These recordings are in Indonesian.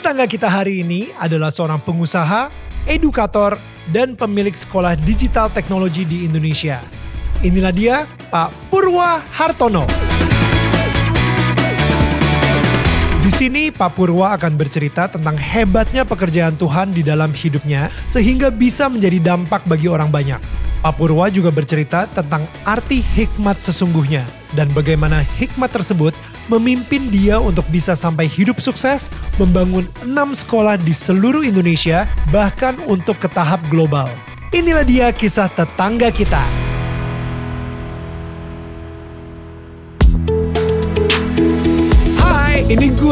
Tetangga kita hari ini adalah seorang pengusaha, edukator, dan pemilik sekolah digital teknologi di Indonesia. Inilah dia, Pak Purwa Hartono. Di sini Pak Purwa akan bercerita tentang hebatnya pekerjaan Tuhan di dalam hidupnya sehingga bisa menjadi dampak bagi orang banyak. Pak Purwa juga bercerita tentang arti hikmat sesungguhnya dan bagaimana hikmat tersebut memimpin dia untuk bisa sampai hidup sukses, membangun enam sekolah di seluruh Indonesia, bahkan untuk ke tahap global. Inilah dia kisah tetangga kita.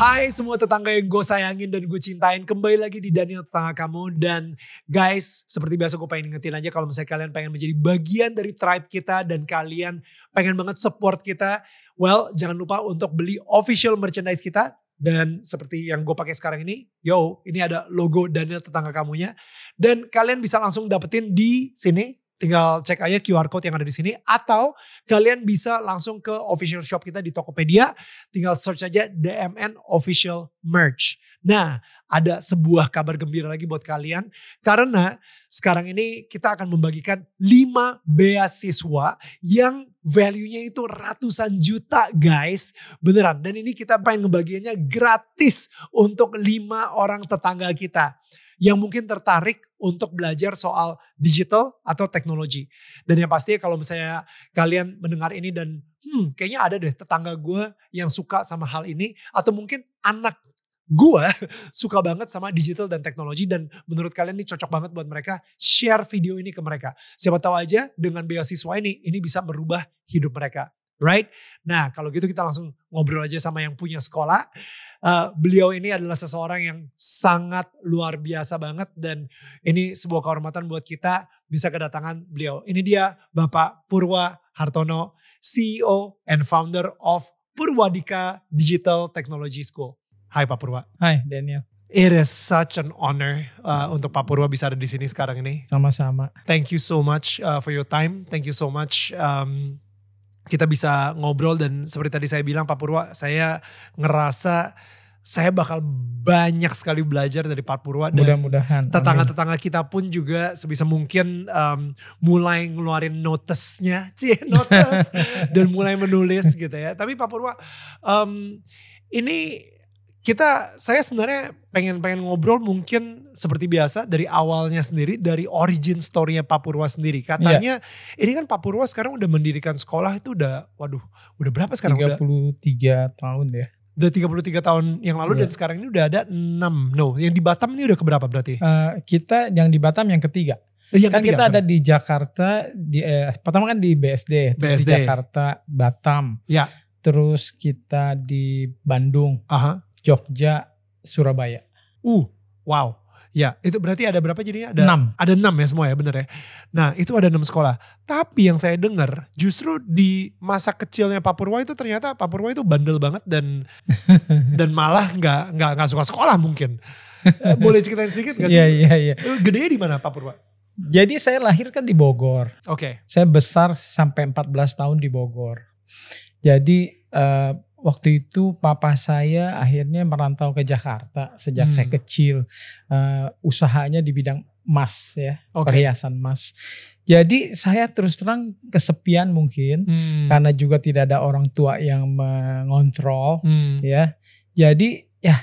Hai semua tetangga yang gue sayangin dan gue cintain Kembali lagi di Daniel Tetangga Kamu Dan guys seperti biasa gue pengen ingetin aja Kalau misalnya kalian pengen menjadi bagian dari tribe kita Dan kalian pengen banget support kita Well jangan lupa untuk beli official merchandise kita dan seperti yang gue pakai sekarang ini, yo, ini ada logo Daniel tetangga kamunya. Dan kalian bisa langsung dapetin di sini tinggal cek aja QR code yang ada di sini atau kalian bisa langsung ke official shop kita di Tokopedia tinggal search aja DMN official merch. Nah, ada sebuah kabar gembira lagi buat kalian karena sekarang ini kita akan membagikan 5 beasiswa yang value-nya itu ratusan juta guys. Beneran dan ini kita pengen ngebagiannya gratis untuk 5 orang tetangga kita yang mungkin tertarik untuk belajar soal digital atau teknologi. Dan yang pasti kalau misalnya kalian mendengar ini dan hmm kayaknya ada deh tetangga gue yang suka sama hal ini atau mungkin anak gue suka banget sama digital dan teknologi dan menurut kalian ini cocok banget buat mereka share video ini ke mereka. Siapa tahu aja dengan beasiswa ini ini bisa merubah hidup mereka. Right? Nah kalau gitu kita langsung ngobrol aja sama yang punya sekolah. Uh, beliau ini adalah seseorang yang sangat luar biasa banget dan ini sebuah kehormatan buat kita bisa kedatangan beliau. Ini dia Bapak Purwa Hartono, CEO and founder of Purwadika Digital Technology School. Hai Pak Purwa. Hai Daniel. It is such an honor uh, untuk Pak Purwa bisa ada di sini sekarang ini. Sama-sama. Thank you so much uh, for your time. Thank you so much. Um, kita bisa ngobrol dan seperti tadi saya bilang Pak Purwa, saya ngerasa saya bakal banyak sekali belajar dari Pak Purwa dan mudah-mudahan tetangga-tetangga kita pun juga sebisa mungkin um, mulai ngeluarin notesnya, cie notes. Dan mulai menulis gitu ya. Tapi Pak Purwa, um, ini kita saya sebenarnya pengen pengen ngobrol mungkin seperti biasa dari awalnya sendiri dari origin storynya Pak Purwa sendiri. Katanya yeah. ini kan Pak Purwa sekarang udah mendirikan sekolah itu udah waduh udah berapa sekarang? 33 udah, tahun ya. Udah 33 tahun yang lalu yeah. dan sekarang ini udah ada 6 no yang di Batam ini udah keberapa berarti? Uh, kita yang di Batam yang ketiga. Yang kan ketiga, kita sorry. ada di Jakarta di eh, pertama kan di BSD, terus BSD. di Jakarta Batam. Ya. Terus kita di Bandung. Aha Jogja, Surabaya. Uh, wow. Ya, itu berarti ada berapa jadinya? Ada enam. Ada enam ya semua ya, bener ya. Nah, itu ada enam sekolah. Tapi yang saya dengar, justru di masa kecilnya Pak Purwa itu ternyata Pak Purwa itu bandel banget dan dan malah nggak nggak nggak suka sekolah mungkin. Eh, boleh ceritain sedikit nggak sih? Iya iya iya. Gede di mana Pak Purwa? Jadi saya lahir kan di Bogor. Oke. Okay. Saya besar sampai 14 tahun di Bogor. Jadi uh, waktu itu papa saya akhirnya merantau ke Jakarta sejak hmm. saya kecil. Uh, usahanya di bidang emas ya, okay. perhiasan emas. Jadi saya terus terang kesepian mungkin hmm. karena juga tidak ada orang tua yang mengontrol hmm. ya. Jadi ya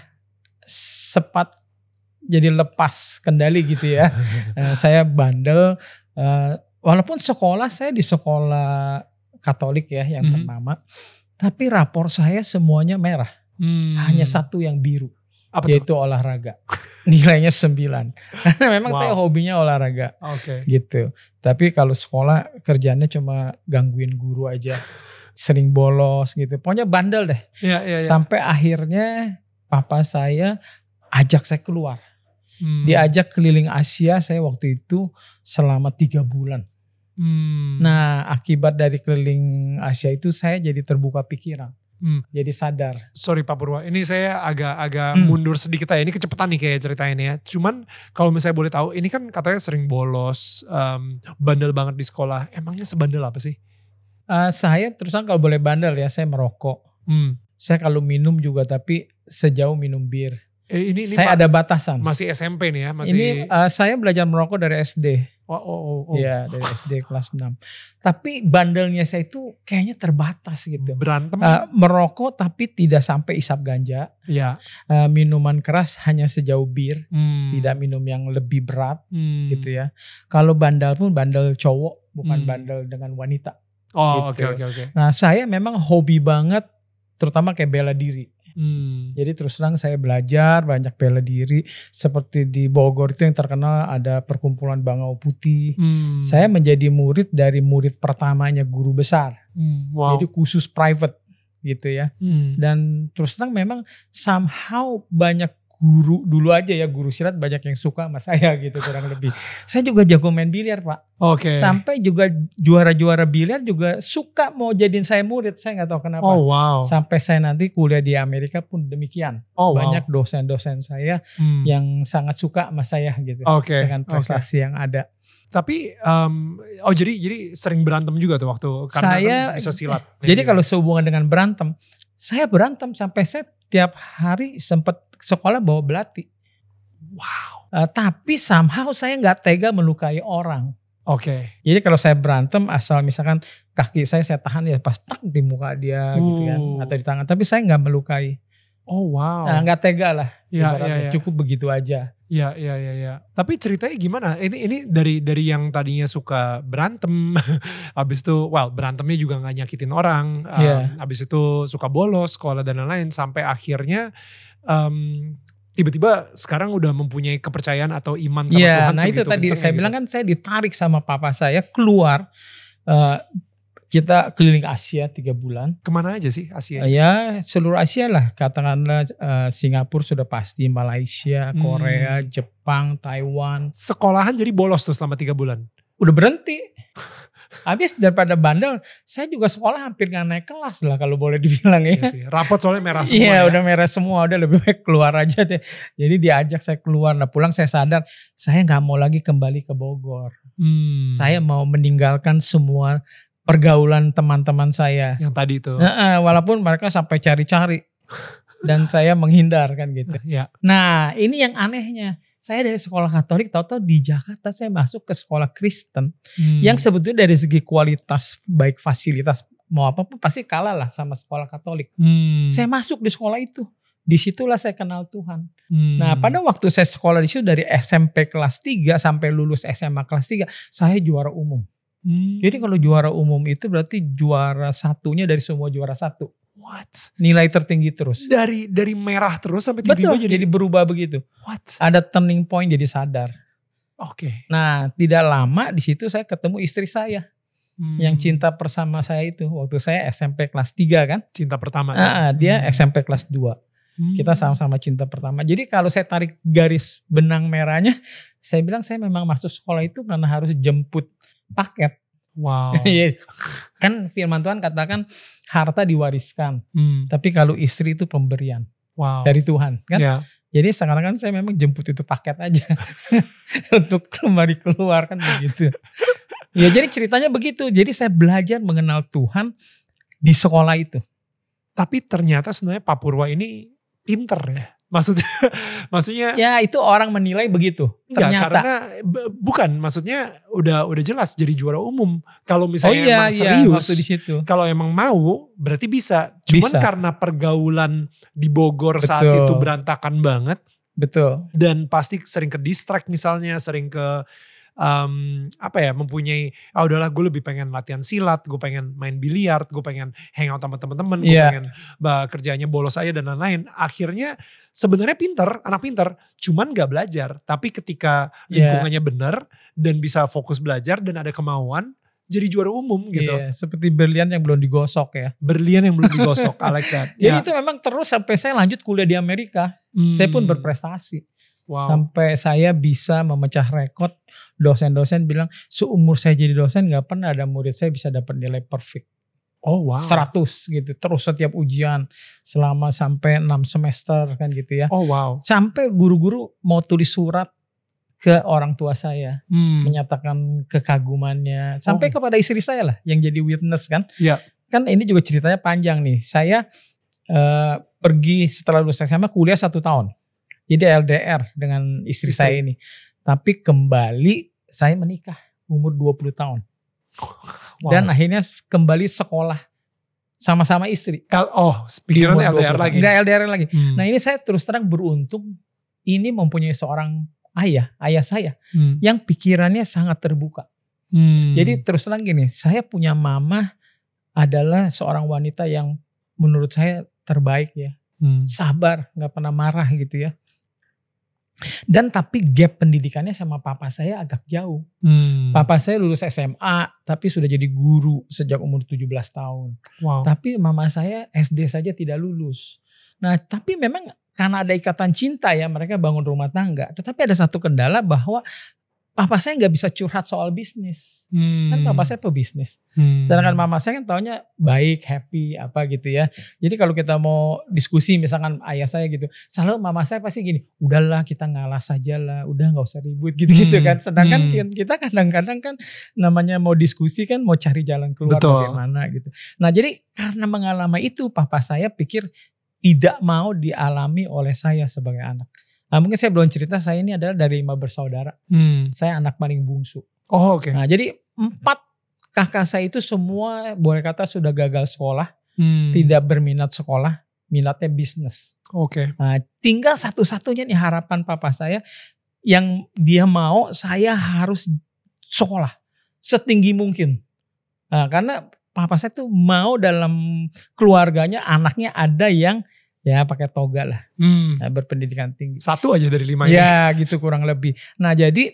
sepat jadi lepas kendali gitu ya. uh, saya bandel uh, walaupun sekolah saya di sekolah Katolik ya yang hmm. ternama tapi rapor saya semuanya merah. Hmm. Hanya satu yang biru. Apa yaitu itu? olahraga. Nilainya sembilan. Karena memang wow. saya hobinya olahraga. Oke. Okay. Gitu. Tapi kalau sekolah kerjanya cuma gangguin guru aja. Sering bolos gitu. Pokoknya bandel deh. Ya, ya, ya. Sampai akhirnya papa saya ajak saya keluar. Hmm. Diajak keliling Asia saya waktu itu selama tiga bulan. Hmm. Nah akibat dari keliling Asia itu saya jadi terbuka pikiran. Hmm. Jadi sadar. Sorry Pak Purwa, ini saya agak-agak Hmm. mundur sedikit ya. Ini kecepatan nih kayak ceritanya nih ya. Cuman kalau misalnya boleh tahu, ini kan katanya sering bolos, em, bandel banget di sekolah. Emangnya sebandel apa sih? Eh, saya terus terang kalau boleh bandel ya, saya merokok. Hmm. Saya kalau minum juga tapi sejauh minum bir. Eh, ini ini saya ada batasan. masih SMP nih ya, masih. Ini eh, saya belajar merokok dari SD. oh, oh, oh, oh. Iya, dari SD kelas 6. Tapi bandelnya saya itu kayaknya terbatas gitu. Berantem. Eh, merokok tapi tidak sampai isap ganja. ya. Eh, minuman keras hanya sejauh bir, Hmm. tidak minum yang lebih berat Hmm. gitu ya. Kalau bandel pun bandel cowok, bukan Hmm. bandel dengan wanita. Oh, oke gitu. oke oke. Nah, saya memang hobi banget terutama kayak bela diri. Hmm. Jadi terus terang saya belajar banyak bela diri seperti di Bogor itu yang terkenal ada perkumpulan Bangau Putih. Hmm. Saya menjadi murid dari murid pertamanya guru besar. Hmm, Wow. Jadi khusus private gitu ya. Hmm. Dan terus terang memang somehow banyak guru dulu aja ya guru silat banyak yang suka sama saya gitu kurang lebih. Saya juga jago main biliar pak. Oke. Sampai juga juara-juara biliar juga suka mau jadiin saya murid. Saya nggak tahu kenapa. Oh wow. Sampai saya nanti kuliah di Amerika pun demikian. Oh wow. Banyak dosen-dosen saya Hmm. yang sangat suka sama saya gitu. Oke. Dengan oke. prestasi yang ada. Tapi em, oh jadi jadi sering berantem juga tuh waktu karena Saya- kan bisa silat. Jadi kalau sehubungan dengan berantem, saya berantem sampai saya tiap hari sempat sekolah bawa belati. wow. Eh, tapi somehow saya nggak tega melukai orang. Oke. Jadi kalau saya berantem asal misalkan kaki saya saya tahan ya pas tak di muka dia gitu kan Uh. atau di tangan. Tapi saya nggak melukai. Oh wow. Nah nggak tega lah. Ibaratnya. iya, iya. Cukup begitu aja. Iya iya iya iya. Tapi ceritanya gimana? Ini ini dari dari yang tadinya suka berantem, habis itu well berantemnya juga nggak nyakitin orang, em, Iya. habis itu suka bolos sekolah dan lain-lain sampai akhirnya em, tiba-tiba sekarang udah mempunyai kepercayaan atau iman sama Iya, Tuhan nah itu tadi saya gitu. bilang kan saya ditarik sama papa saya keluar. eh, kita keliling Asia tiga bulan. Ke mana aja sih Asia? Ya seluruh Asia lah, katakanlah eh, Singapura sudah pasti, Malaysia, Hmm. Korea, Jepang, Taiwan. Sekolahan jadi bolos tuh selama tiga bulan. Udah berhenti. Habis daripada bandel, saya juga sekolah hampir nggak naik kelas lah kalau boleh dibilang ya. Iya sih. Rapot soalnya merah semua Iya ya. udah merah semua, udah lebih baik keluar aja deh. Jadi diajak saya keluar, nah pulang saya sadar saya nggak mau lagi kembali ke Bogor. Hmm. Saya mau meninggalkan semua pergaulan teman-teman saya. yang tadi tuh. Nah, walaupun mereka sampai cari-cari dan saya menghindar kan gitu. Ya. Nah ini yang anehnya, saya dari sekolah Katolik tahu-tahu di Jakarta saya masuk ke sekolah Kristen Hmm. yang sebetulnya dari segi kualitas baik fasilitas mau apa pun pasti kalah lah sama sekolah Katolik. Hmm. Saya masuk di sekolah itu. Di situlah saya kenal Tuhan. Hmm. Nah pada waktu saya sekolah di situ dari SMP kelas 3 sampai lulus SMA kelas 3 saya juara umum. Hmm. Jadi kalau juara umum itu berarti juara satunya dari semua juara satu. what? Nilai tertinggi terus. Dari dari merah terus sampai tiba-tiba jadi, jadi, berubah begitu. what? Ada turning point jadi sadar. Oke. Nah tidak lama di situ saya ketemu istri saya Hmm. yang cinta bersama saya itu. Waktu saya SMP kelas 3 kan. cinta pertama. Ah, ah, dia Hmm. SMP kelas 2. Hmm. Kita sama-sama cinta pertama. Jadi kalau saya tarik garis benang merahnya, saya bilang saya memang masuk sekolah itu karena harus jemput paket. Wow. Iya. kan firman Tuhan katakan harta diwariskan, Hmm. tapi kalau istri itu pemberian Wow. dari Tuhan, kan? Ya. Jadi sekarang kan saya memang jemput itu paket aja untuk kembali keluar kan begitu. Ya jadi ceritanya begitu. Jadi saya belajar mengenal Tuhan di sekolah itu. Tapi ternyata sebenarnya Pak Purwa ini pinter ya. Maksudnya, maksudnya Ya itu orang menilai begitu. enggak Ternyata. karena bukan maksudnya udah udah jelas jadi juara umum. Kalau Oh misalnya iya emang iya serius, di situ. kalau emang mau berarti bisa. Cuman Bisa. karena pergaulan di Bogor saat Betul. itu berantakan banget Betul. dan pasti sering ke distract misalnya, sering ke em, apa ya mempunyai ah udahlah gue lebih pengen latihan silat, gue pengen main biliar, gue pengen hangout sama teman-teman, gue Iya. pengen bah, kerjanya bolos aja dan lain-lain. Akhirnya sebenarnya pinter, anak pinter, cuman gak belajar. Tapi ketika Iya. lingkungannya benar dan bisa fokus belajar dan ada kemauan, jadi juara umum gitu. Iya, seperti berlian yang belum digosok ya. Berlian yang belum digosok, I like that. Jadi Ya. itu memang terus sampai saya lanjut kuliah di Amerika. Saya pun Hmm. berprestasi. Wow. Sampai saya bisa memecah rekor. Dosen-dosen bilang seumur saya jadi dosen nggak pernah ada murid saya bisa dapat nilai perfect. Oh wow. 100 gitu. Terus setiap ujian selama sampai 6 semester kan gitu ya. Oh wow. Sampai guru-guru mau tulis surat ke orang tua saya Hmm. menyatakan kekagumannya sampai Oh. kepada istri saya lah yang jadi witness kan. Iya. Kan ini juga ceritanya panjang nih. Saya eh, pergi setelah lulus SMA kuliah satu tahun. Jadi LDR dengan istri, Istri. saya ini. Tapi kembali saya menikah umur 20 tahun. Wow. Dan akhirnya kembali sekolah sama-sama istri. L- oh, pikiran LDR 20. lagi. Enggak LDR lagi. Hmm. Nah ini saya terus terang beruntung ini mempunyai seorang ayah, ayah saya Hmm. yang pikirannya sangat terbuka. Hmm. Jadi terus terang gini, saya punya mama adalah seorang wanita yang menurut saya terbaik ya. Hmm. Sabar, nggak pernah marah gitu ya. Dan tapi gap pendidikannya sama papa saya agak jauh. Hmm. Papa saya lulus SMA tapi sudah jadi guru sejak umur 17 tahun. Wow. Tapi mama saya SD saja tidak lulus. Nah, tapi memang karena ada ikatan cinta ya mereka bangun rumah tangga. Tetapi ada satu kendala bahwa papa saya nggak bisa curhat soal bisnis. Hmm. Kan papa saya pebisnis. Hmm. Sedangkan mama saya kan taunya baik, happy, apa gitu ya. Jadi kalau kita mau diskusi misalkan ayah saya gitu. Selalu mama saya pasti gini, udahlah kita ngalah saja lah, udah nggak usah ribut gitu-gitu Hmm. kan. Sedangkan Hmm. kita kadang-kadang kan namanya mau diskusi kan mau cari jalan keluar Betul. bagaimana gitu. Nah jadi karena mengalami itu papa saya pikir tidak mau dialami oleh saya sebagai anak. Nah mungkin saya belum cerita saya ini adalah dari lima bersaudara. Hmm. Saya anak paling bungsu. Oh oke. Nah jadi empat kakak saya itu semua boleh kata sudah gagal sekolah, Hmm. tidak berminat sekolah, minatnya bisnis. Oke. Nah, tinggal satu-satunya nih harapan papa saya yang dia mau saya harus sekolah setinggi mungkin. Nah, karena papa saya tuh mau dalam keluarganya anaknya ada yang ya pakai toga lah, Hmm. nah, berpendidikan tinggi. Satu aja dari lima ini. Ya gitu kurang lebih. Nah jadi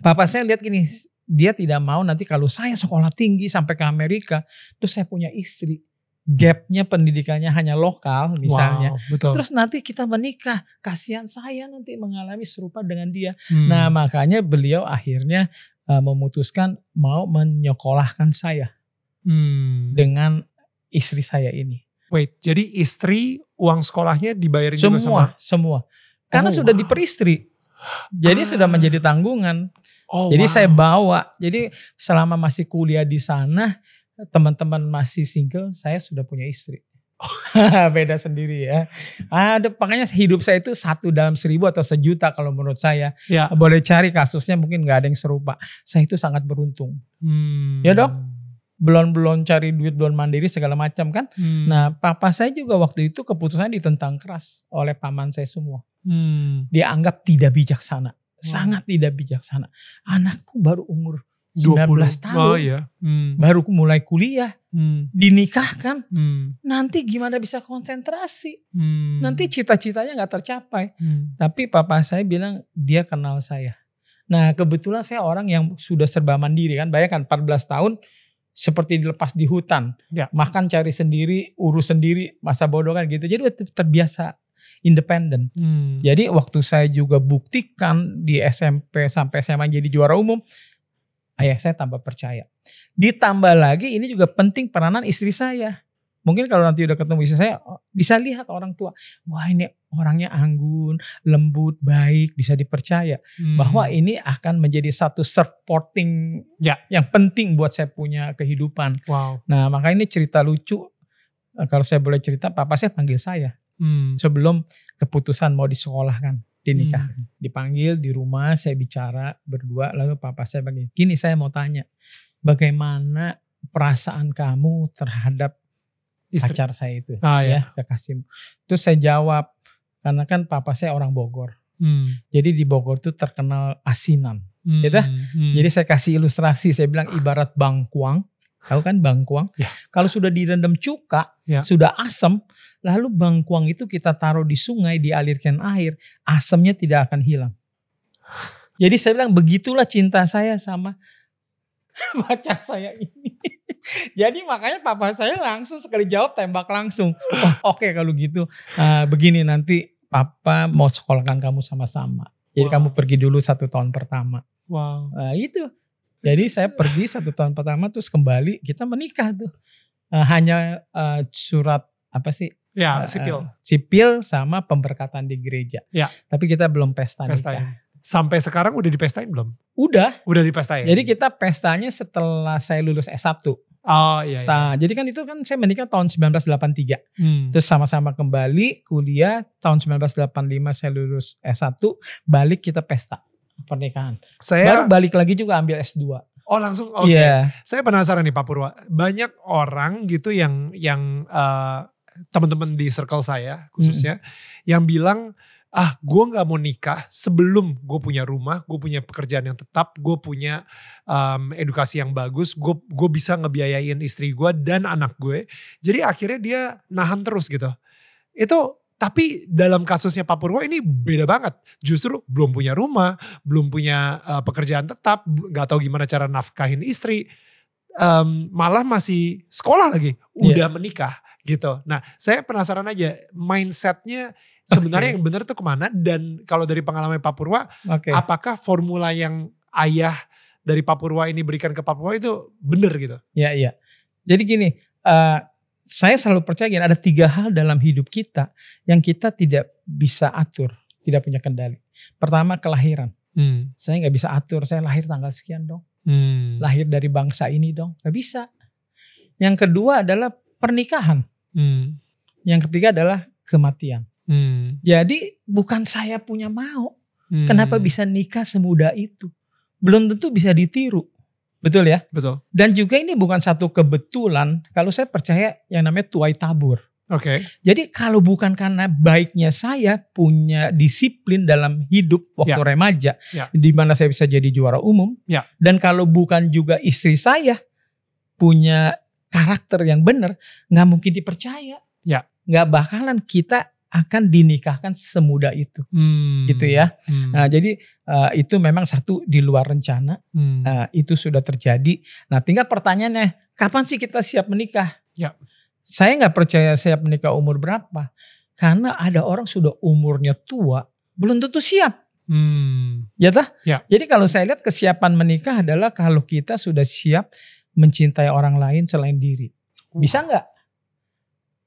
papa saya lihat gini, dia tidak mau nanti kalau saya sekolah tinggi sampai ke Amerika, terus saya punya istri, gapnya pendidikannya hanya lokal misalnya. Wow, betul. Terus nanti kita menikah, kasihan saya nanti mengalami serupa dengan dia. Hmm. Nah makanya beliau akhirnya uh, memutuskan mau menyekolahkan saya Hmm. dengan istri saya ini. Wait, jadi istri uang sekolahnya dibayarin juga sama? Semua, semua. Karena Oh, sudah wow. diperistri. Jadi Ah. sudah menjadi tanggungan. Oh, Jadi wow. saya bawa. Jadi selama masih kuliah di sana, teman-teman masih single, saya sudah punya istri. Beda sendiri ya. Ada makanya hidup saya itu satu dalam seribu atau sejuta kalau menurut saya. Ya. Boleh cari kasusnya mungkin nggak ada yang serupa. Saya itu sangat beruntung. Hmm. Ya, Dok? Belum belum cari duit, belum mandiri segala macam kan. Hmm. Nah, papa saya juga waktu itu keputusannya ditentang keras oleh paman saya semua. Hmm. Dia anggap tidak bijaksana. Sangat tidak bijaksana. Anakmu baru umur 19 tahun. Oh iya. Hmm. baru mulai kuliah, Hmm. dinikahkan, Hmm. nanti gimana bisa konsentrasi? Hmm. Nanti cita-citanya nggak tercapai. Hmm. Tapi papa saya bilang dia kenal saya. Nah kebetulan saya orang yang sudah serba mandiri kan. Bayangkan 14 tahun seperti dilepas di hutan. Ya. Makan cari sendiri, urus sendiri, masa bodoh kan gitu. Jadi terbiasa independen. Hmm. Jadi waktu saya juga buktikan di SMP sampai SMA jadi juara umum, ayah saya tambah percaya. Ditambah lagi ini juga penting peranan istri saya. Mungkin kalau nanti udah ketemu istri saya oh, bisa lihat orang tua, wah ini orangnya anggun, lembut, baik, bisa dipercaya Hmm. bahwa ini akan menjadi satu supporting Ya. yang penting buat saya punya kehidupan. Wow. Nah, maka ini cerita lucu. Eh, Kalau saya boleh cerita, papa saya panggil saya Hmm. sebelum keputusan mau disekolahkan, dinikah. Hmm. Dipanggil di rumah, saya bicara berdua, lalu papa saya begini, gini saya mau tanya, bagaimana perasaan kamu terhadap Istri. pacar saya itu, Ah ya ya. kekasihmu. Terus saya jawab, karena kan papa saya orang Bogor, Hmm. jadi di Bogor tuh terkenal asinan. Hmm. Gitu? Hmm. Jadi saya kasih ilustrasi, saya bilang ibarat bangkuang, tahu kan bangkuang? Ya. Kalau sudah direndam cuka, Ya. sudah asam, lalu bangkuang itu kita taruh di sungai, dialirkan air, asamnya tidak akan hilang. Jadi saya bilang begitulah cinta saya sama pacar saya ini. Jadi makanya papa saya langsung sekali jawab tembak langsung. Oh, Oke kalau gitu, Ah, begini nanti papa mau sekolahkan kamu sama-sama. Jadi Wow. kamu pergi dulu satu tahun pertama. Wow. Nah itu. Jadi saya pergi satu tahun pertama terus kembali kita menikah tuh. uh, hanya uh, surat apa sih? Ya, Uh, sipil. uh, sipil sama pemberkatan di gereja. Ya. Tapi kita belum pesta Pestain. nikah. Sampai sekarang udah dipestain belum? Udah. Udah dipestain. Jadi kita pestanya setelah saya lulus S1. Oh iya iya. Nah, jadi kan itu kan saya menikah tahun 1983. Hmm. Terus sama-sama kembali kuliah tahun 1985 saya lulus S1, balik kita pesta pernikahan. Saya Baru balik lagi juga ambil S2. oh langsung oke. Iya. Saya penasaran nih Pak Purwa. Banyak orang gitu yang yang eh, teman-teman di circle saya khususnya yang bilang ah gue nggak mau nikah sebelum gue punya rumah, gue punya pekerjaan yang tetap, gue punya em, edukasi yang bagus, gue gue bisa ngebiayain istri gue dan anak gue. Jadi akhirnya dia nahan terus gitu. Itu tapi dalam kasusnya Pak Purwo ini beda banget. Justru belum punya rumah, belum punya eh, pekerjaan tetap, nggak tahu gimana cara nafkahin istri, em, malah masih sekolah lagi, udah menikah gitu. Nah, saya penasaran aja mindsetnya sebenarnya yang benar tuh ke mana dan kalau dari pengalaman Pak Purwa, Oke. apakah formula yang ayah dari Pak Purwa ini berikan ke Pak Purwa itu benar gitu? Iya, iya. Jadi gini, eh, saya selalu percaya gini, ada tiga hal dalam hidup kita yang kita tidak bisa atur, tidak punya kendali. Pertama kelahiran. Hmm. Saya nggak bisa atur, saya lahir tanggal sekian dong. Hmm. Lahir dari bangsa ini dong, nggak bisa. Yang kedua adalah pernikahan. Hmm. Yang ketiga adalah kematian. Hmm. Jadi bukan saya punya mau. Hmm. Kenapa bisa nikah semudah itu? Belum tentu bisa ditiru. Betul ya? Betul. Dan juga ini bukan satu kebetulan. Kalau saya percaya yang namanya tuai tabur. Oke. Jadi kalau bukan karena baiknya saya punya disiplin dalam hidup waktu remaja, Ya. di mana saya bisa jadi juara umum, Ya. dan kalau bukan juga istri saya punya karakter yang benar, nggak mungkin dipercaya, Ya. nggak bakalan kita akan dinikahkan semudah itu, Hmm. gitu ya. Hmm. Nah, jadi eh, itu memang satu di luar rencana, Hmm. Nah, itu sudah terjadi. Nah, tinggal pertanyaannya, kapan sih kita siap menikah? Ya. Saya nggak percaya siap menikah umur berapa, karena ada orang sudah umurnya tua, belum tentu siap. Hmm. Ya tah? Ya. Jadi kalau saya lihat kesiapan menikah adalah kalau kita sudah siap mencintai orang lain selain diri. Bisa nggak?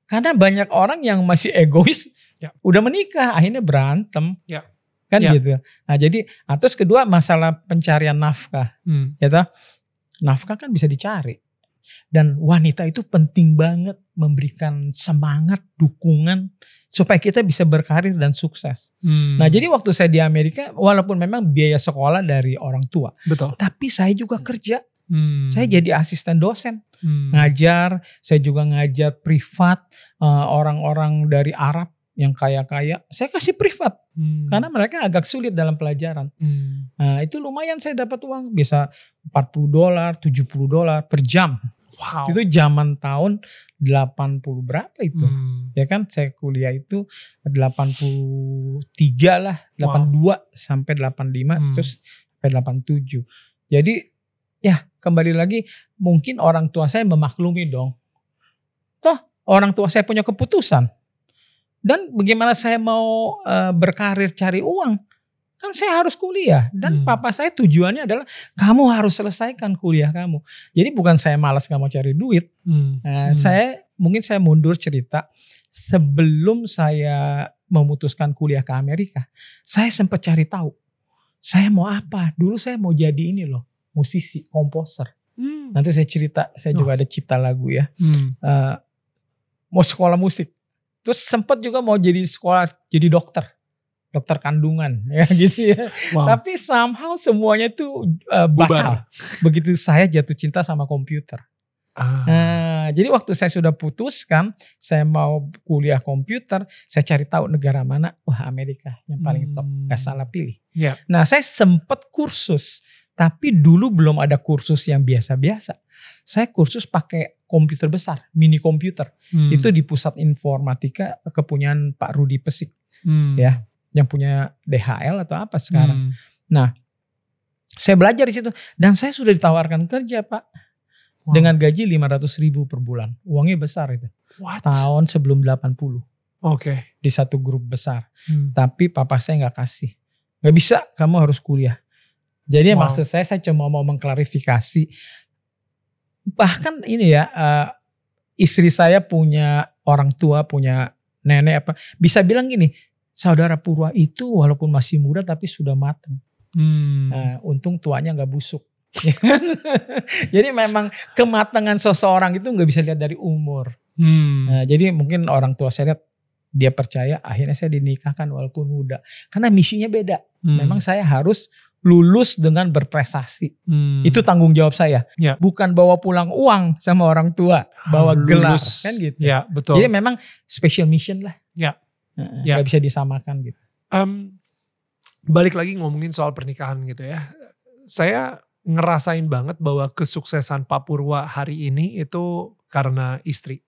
Karena banyak orang yang masih egois, Ya. udah menikah, akhirnya berantem. Ya. Kan Ya. gitu. Nah jadi, nah, terus kedua masalah pencarian nafkah Hmm. ya toh? nafkah kan bisa dicari dan wanita itu penting banget memberikan semangat dukungan supaya kita bisa berkarir dan sukses. Hmm. Nah jadi waktu saya di Amerika walaupun memang biaya sekolah dari orang tua betul. tapi saya juga kerja Hmm. saya jadi asisten dosen Hmm. ngajar saya juga ngajar privat eh, orang-orang dari Arab yang kaya-kaya saya kasih privat Hmm. karena mereka agak sulit dalam pelajaran Hmm. Nah itu lumayan saya dapat uang bisa 40 dolar, 70 dolar per jam. Wow. Itu zaman tahun 80 berapa itu. Hmm. Ya kan saya kuliah itu 83 lah, 82 sampai 85 Hmm. terus sampai 87. Jadi ya kembali lagi mungkin orang tua saya memaklumi dong. Toh orang tua saya punya keputusan. Dan bagaimana saya mau eh, berkarir cari uang? Kan saya harus kuliah dan Hmm. papa saya tujuannya adalah kamu harus selesaikan kuliah kamu. Jadi bukan saya malas nggak mau cari duit. Hmm. Nah, Hmm. saya mungkin saya mundur cerita sebelum saya memutuskan kuliah ke Amerika, saya sempat cari tahu. Saya mau apa? Dulu saya mau jadi ini loh, musisi, komposer. Hmm. Nanti saya cerita, saya Oh. juga ada cipta lagu ya. Hmm. Eh, mau sekolah musik. Terus sempat juga mau jadi sekolah jadi dokter. Dokter kandungan ya gitu ya. Wow. Tapi somehow semuanya tuh eh, batal. Begitu saya jatuh cinta sama komputer. Ah. Nah, jadi waktu saya sudah putuskan saya mau kuliah komputer, saya cari tahu negara mana. Wah, Amerika yang paling top. Hmm. Gak salah pilih. Ya. Nah, saya sempat kursus. Tapi dulu belum ada kursus yang biasa-biasa. Saya kursus pakai komputer besar, mini komputer. Hmm. Itu di pusat informatika kepunyaan Pak Rudi Pesik. Hmm. ya. Yang punya DHL atau apa sekarang. Hmm. Saya belajar di situ. Dan saya sudah ditawarkan kerja Pak. Wow. Dengan gaji 500 ribu per bulan. Uangnya besar itu. What? Tahun sebelum 80. Oke. Di satu grup besar. Hmm. Tapi papa saya nggak kasih. Nggak bisa, kamu harus kuliah. Jadi Wow. maksud saya, saya cuma mau mengklarifikasi. Bahkan ini ya, eh, istri saya punya orang tua, punya nenek apa, bisa bilang gini, saudara Purwa itu walaupun masih muda tapi sudah matang. Hmm. Nah, untung tuanya nggak busuk. jadi memang kematangan seseorang itu nggak bisa lihat dari umur. Hmm. Nah, jadi mungkin orang tua saya lihat dia percaya akhirnya saya dinikahkan walaupun muda karena misinya beda. Hmm. Memang saya harus lulus dengan berprestasi. Hmm. Itu tanggung jawab saya. Ya. Bukan bawa pulang uang sama orang tua, bawa gelar lulus. kan gitu. Ya betul. Jadi memang special mission lah. Ya. Nah, Ya. nggak bisa disamakan gitu. Em, balik lagi ngomongin soal pernikahan gitu ya. Saya ngerasain banget bahwa kesuksesan Pak Purwa hari ini itu karena istri.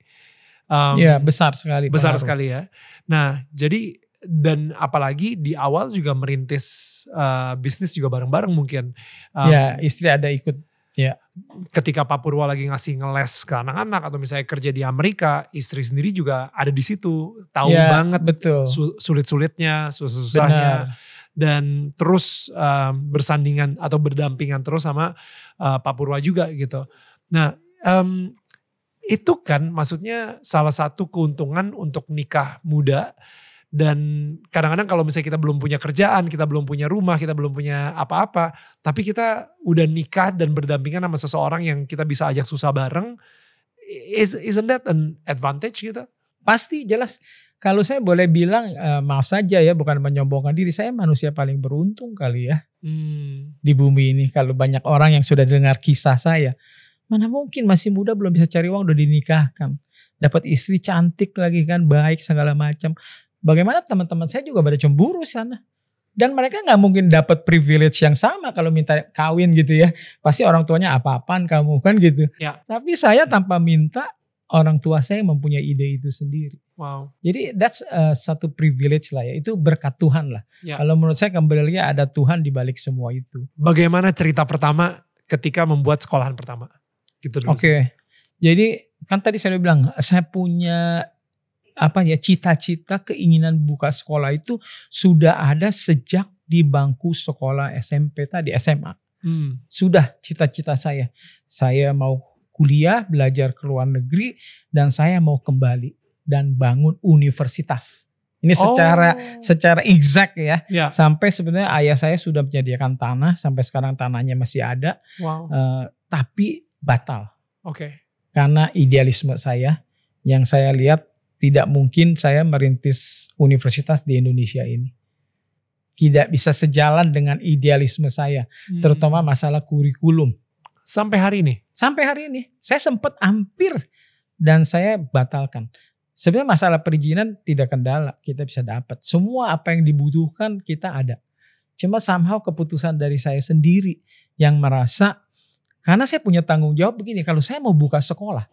Em, Iya besar sekali. besar pengaruh. sekali ya. Nah, jadi dan apalagi di awal juga merintis eh, bisnis juga bareng-bareng mungkin. Em, Ya istri ada ikut. Ketika Pak Purwa lagi ngasih ngeles ke anak-anak atau misalnya kerja di Amerika, istri sendiri juga ada di situ, tahu Ya, banget Betul. su- sulit-sulitnya, susah-susahnya, dan terus em, bersandingan atau berdampingan terus sama eh, Pak Purwa juga gitu. Nah, em, itu kan maksudnya salah satu keuntungan untuk nikah muda dan kadang-kadang kalau misalnya kita belum punya kerjaan, kita belum punya rumah, kita belum punya apa-apa, tapi kita udah nikah dan berdampingan sama seseorang yang kita bisa ajak susah bareng, is, isn't that an advantage gitu? Pasti jelas. Kalau saya boleh bilang eh, maaf saja ya bukan menyombongkan diri saya manusia paling beruntung kali ya Hmm. di bumi ini. Kalau banyak orang yang sudah dengar kisah saya, mana mungkin masih muda belum bisa cari uang udah dinikahkan, dapat istri cantik lagi kan, baik segala macam. Bagaimana teman-teman saya juga pada cemburu sana. Dan mereka nggak mungkin dapat privilege yang sama kalau minta kawin gitu ya. Pasti orang tuanya apa-apaan kamu kan gitu. Ya. Tapi saya tanpa minta orang tua saya mempunyai ide itu sendiri. Wow. Jadi that's uh, satu privilege lah ya. Itu berkat Tuhan lah. Ya. Kalau menurut saya kembali lagi ada Tuhan di balik semua itu. Bagaimana cerita pertama ketika membuat sekolahan pertama? Gitu dulu. Oke. Jadi kan tadi saya udah bilang saya punya apa ya cita-cita keinginan buka sekolah itu sudah ada sejak di bangku sekolah SMP tadi SMA. Hmm. Sudah cita-cita saya. Saya mau kuliah, belajar ke luar negeri dan saya mau kembali dan bangun universitas. Ini secara Oh. secara exact ya. Ya. Sampai sebenarnya ayah saya sudah menyediakan tanah, sampai sekarang tanahnya masih ada, Wow. eh, tapi batal Oke. karena idealisme saya yang saya lihat tidak mungkin saya merintis universitas di Indonesia ini. Tidak bisa sejalan dengan idealisme saya, Hmm. terutama masalah kurikulum. sampai hari ini. Sampai hari ini saya sempat hampir dan saya batalkan. Sebenarnya masalah perizinan tidak kendala, kita bisa dapat. Semua apa yang dibutuhkan kita ada. Cuma somehow keputusan dari saya sendiri yang merasa karena saya punya tanggung jawab begini, kalau saya mau buka sekolah,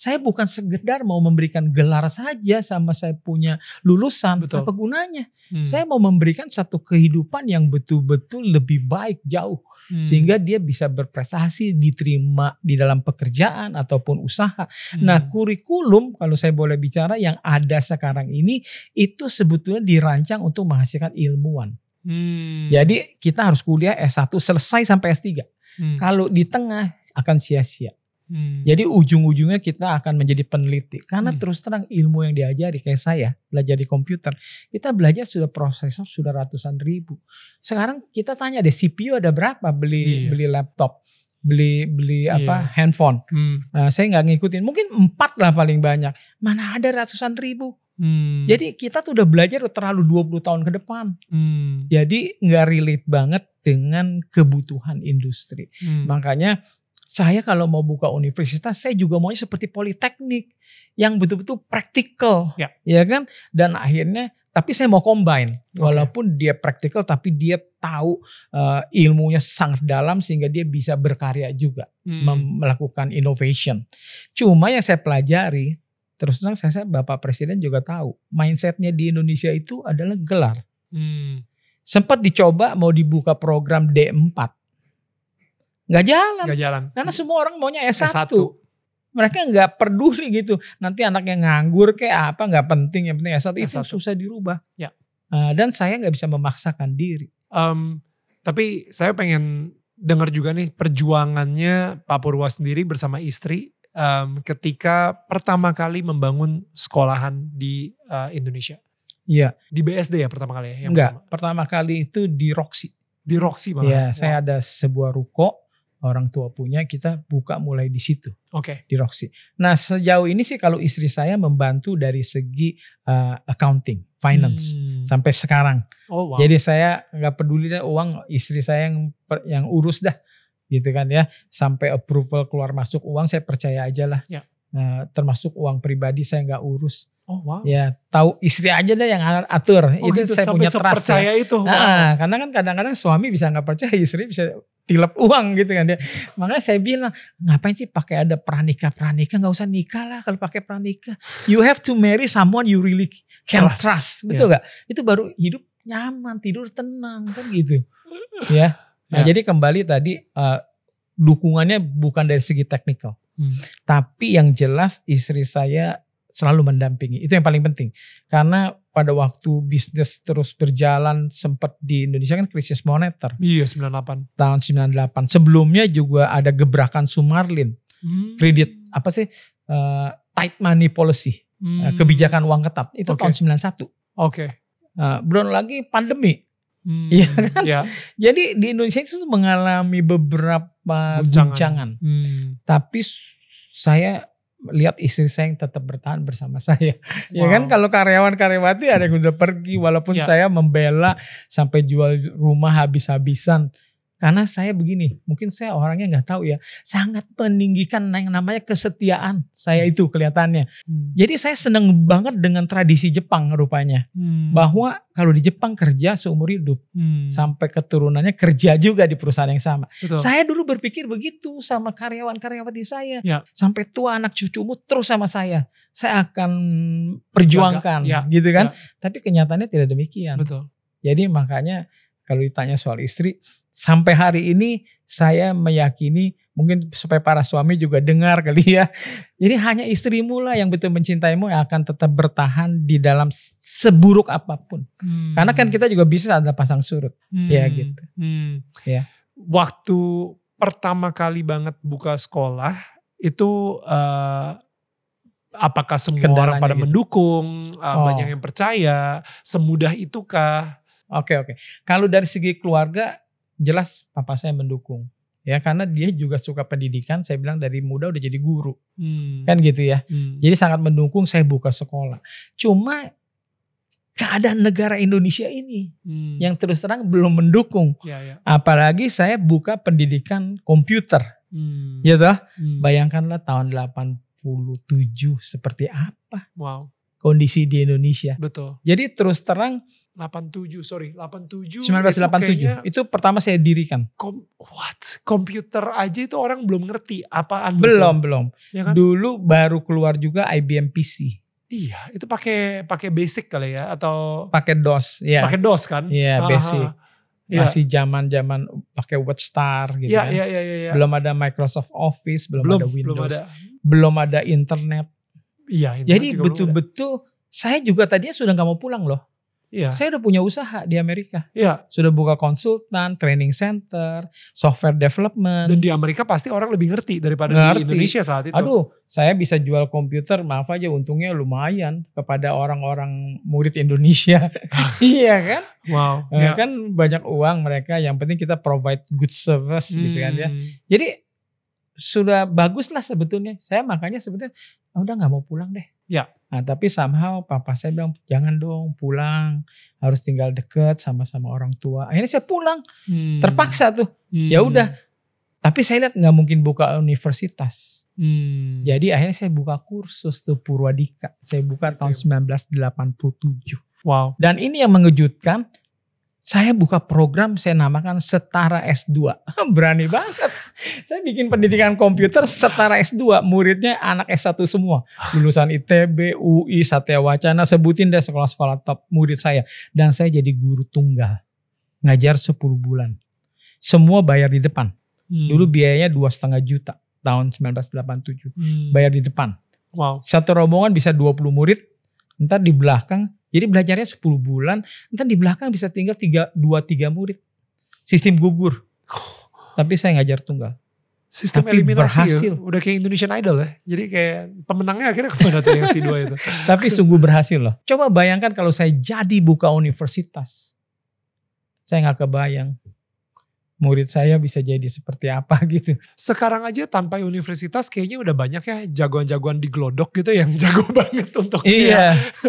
saya bukan sekedar mau memberikan gelar saja sama saya punya lulusan, Betul. apa gunanya? Hmm. Saya mau memberikan satu kehidupan yang betul-betul lebih baik jauh Hmm. sehingga dia bisa berprestasi diterima di dalam pekerjaan ataupun usaha. Hmm. Nah, kurikulum kalau saya boleh bicara yang ada sekarang ini itu sebetulnya dirancang untuk menghasilkan ilmuwan. Hmm. Jadi kita harus kuliah S1 selesai sampai S3. Hmm. Kalau di tengah akan sia-sia. Hmm. Jadi ujung-ujungnya kita akan menjadi peneliti. Karena Hmm. terus terang ilmu yang diajari kayak saya belajar di komputer. Kita belajar sudah prosesor sudah ratusan ribu. Sekarang kita tanya deh CPU ada berapa beli Iya. beli laptop, beli beli apa Iya. handphone. Hmm. Nah, saya nggak ngikutin. Mungkin empat lah paling banyak. Mana ada ratusan ribu. Hmm. Jadi kita tuh udah belajar terlalu 20 tahun ke depan. Hmm. Jadi nggak relate banget dengan kebutuhan industri. Hmm. Makanya saya kalau mau buka universitas saya juga maunya seperti politeknik yang betul-betul praktikal, Ya. kan? Dan akhirnya tapi saya mau combine Oke. walaupun dia praktikal tapi dia tahu eh, ilmunya sangat dalam sehingga dia bisa berkarya juga Hmm. melakukan innovation. Cuma yang saya pelajari terus terang saya, saya Bapak Presiden juga tahu mindsetnya di Indonesia itu adalah gelar. Hmm. Sempat dicoba mau dibuka program D4. Nggak jalan. Gak jalan. Karena semua orang maunya S1. S1. Mereka nggak peduli gitu. Nanti anaknya nganggur kayak apa nggak penting. Yang penting S1 itu S1. susah dirubah. Ya. Nah, dan saya nggak bisa memaksakan diri. Em, tapi saya pengen dengar juga nih perjuangannya Pak Purwa sendiri bersama istri um, ketika pertama kali membangun sekolahan di uh, Indonesia? Iya. Di BSD ya pertama kali ya? Yang Enggak, pertama? pertama kali itu di Roxy. Di Roxy malah? Iya, Wow. saya ada sebuah ruko orang tua punya kita buka mulai di situ Oke. di Roxy. Nah sejauh ini sih kalau istri saya membantu dari segi uh, accounting, finance Hmm. sampai sekarang. Oh wow. Jadi saya nggak peduli deh uang istri saya yang per- yang urus dah gitu kan ya sampai approval keluar masuk uang saya percaya aja lah. Ya. Nah, termasuk uang pribadi saya nggak urus. Oh wow. Ya tahu istri aja deh yang atur. Oh, itu gitu, saya sampai punya trust. ya. itu. Wow. Ah, karena kan kadang-kadang suami bisa nggak percaya istri bisa tilap uang gitu kan dia. Makanya saya bilang ngapain sih pakai ada pranikah pranikah nggak usah nikah lah kalau pakai pranikah. You have to marry someone you really can Trust. trust, betul nggak? Itu baru hidup nyaman tidur tenang kan gitu. Ya. Nah Ya. jadi kembali tadi eh, dukungannya bukan dari segi teknikal, Hmm. tapi yang jelas istri saya selalu mendampingi. Itu yang paling penting. Karena pada waktu bisnis terus berjalan sempat di Indonesia kan krisis moneter Iya 98. tahun 98. Sebelumnya juga ada gebrakan Sumarlin, Hmm. kredit apa sih eh, tight money policy, eh, Hmm. kebijakan uang ketat. Itu Oke. tahun 91. Oke. Eh, belum lagi pandemi. Hmm. Iya kan? Iya. Jadi di Indonesia itu mengalami beberapa guncangan. Hmm. Tapi saya lihat istri saya yang tetap bertahan bersama saya. Ya Wow. kan kalau karyawan karyawati ada yang udah pergi walaupun Ya. saya membela sampai jual rumah habis-habisan. Karena saya begini, mungkin saya orangnya nggak tahu ya, sangat meninggikan yang namanya kesetiaan saya itu kelihatannya. Hmm. Jadi saya seneng banget dengan tradisi Jepang rupanya, Hmm. bahwa kalau di Jepang kerja seumur hidup Hmm. sampai keturunannya kerja juga di perusahaan yang sama. Betul. Saya dulu berpikir begitu sama karyawan-karyawati saya. Ya. Sampai tua anak cucumu terus sama saya. Saya akan perjuangkan. Ya, gitu kan. ya. Tapi kenyataannya tidak demikian. Betul. Jadi makanya kalau ditanya soal istri, sampai hari ini saya meyakini mungkin supaya para suami juga dengar kali ya. Jadi hanya istrimu lah yang betul mencintaimu yang akan tetap bertahan di dalam seburuk apa pun. Hmm. Karena kan kita juga bisa ada pasang surut. Hmm. Ya, gitu. Hmm. Ya. Waktu pertama kali banget buka sekolah itu eh, apakah semua orang Kendalanya pada gitu. mendukung, eh, Oh. banyak yang percaya, semudah itukah? Oke oke. Kalau dari segi keluarga jelas papa saya mendukung. Ya karena dia juga suka pendidikan, saya bilang dari muda udah jadi guru. Hmm. Kan gitu ya. Hmm. Jadi sangat mendukung saya buka sekolah. Cuma keadaan negara Indonesia ini Hmm. yang terus terang belum mendukung. ya ya. Apalagi saya buka pendidikan komputer. Hmm. Ya toh? Hmm. Bayangkanlah tahun 87 seperti apa Wow, kondisi di Indonesia. betul. Jadi terus terang 87, sorry, 87. 1987 itu itu pertama saya dirikan. kom- what? Komputer aja itu orang belum ngerti apaan. Belum, belum. Ya kan? Dulu baru keluar juga IBM PC. Iya, itu pakai pakai basic kali ya atau Pakai DOS, ya. pakai DOS kan? Iya, basic. ah, Iya. Masih zaman-zaman pakai WordStar gitu Iya, kan. iya, iya, iya. iya. Belum ada Microsoft Office, belum, belum, ada Windows, belum ada. belum ada internet. Iya, Jadi betul-betul saya juga tadinya sudah nggak mau pulang loh. Iya, Saya udah punya usaha di Amerika. iya. Sudah buka konsultan, training center, software development. Dan di Amerika pasti orang lebih ngerti daripada di Ngerti. Indonesia saat itu. Aduh, saya bisa jual komputer, maaf aja untungnya lumayan kepada orang-orang murid Indonesia. iya kan? Wow. Eh, iya. Kan banyak uang mereka, yang penting kita provide good service gitu kan ya. Hmm. Jadi sudah bagus lah sebetulnya. Saya makanya sebetulnya "Ah, udah nggak mau pulang deh. Ya. Nah, tapi somehow papa saya bilang jangan dong pulang, harus tinggal deket sama-sama orang tua. Akhirnya saya pulang, Hmm. terpaksa tuh. Hmm. Ya udah. Tapi saya lihat nggak mungkin buka universitas. Hmm. Jadi akhirnya saya buka kursus tuh Purwadika. Saya buka tahun 1987. Wow. Dan ini yang mengejutkan, saya buka program saya namakan Setara S2. Berani banget. Saya bikin pendidikan komputer Setara S2. Muridnya anak S1 semua. Lulusan ITB, UI, Satya Wacana. Sebutin deh sekolah-sekolah top murid saya. Dan saya jadi guru tunggal. Ngajar 10 bulan. Semua bayar di depan. Hmm. Dulu biayanya dua setengah juta tahun 1987. Hmm. Bayar di depan. Wow. Satu rombongan bisa 20 murid. Ntar di belakang, jadi belajarnya 10 bulan. Ntar di belakang bisa tinggal 3, 2-3 murid. Sistem gugur. Tapi saya ngajar tunggal. Sistem Tapi eliminasi berhasil. ya. Udah kayak Indonesian Idol ya. Jadi kayak pemenangnya akhirnya ke mana tuh yang si dua itu. Tapi sungguh berhasil loh. Coba bayangkan kalau saya jadi buka universitas. Saya nggak kebayang. Murid saya bisa jadi seperti apa gitu. Sekarang aja tanpa universitas kayaknya udah banyak ya jagoan-jagoan di glodok gitu yang jago banget untuk kayak, Iya.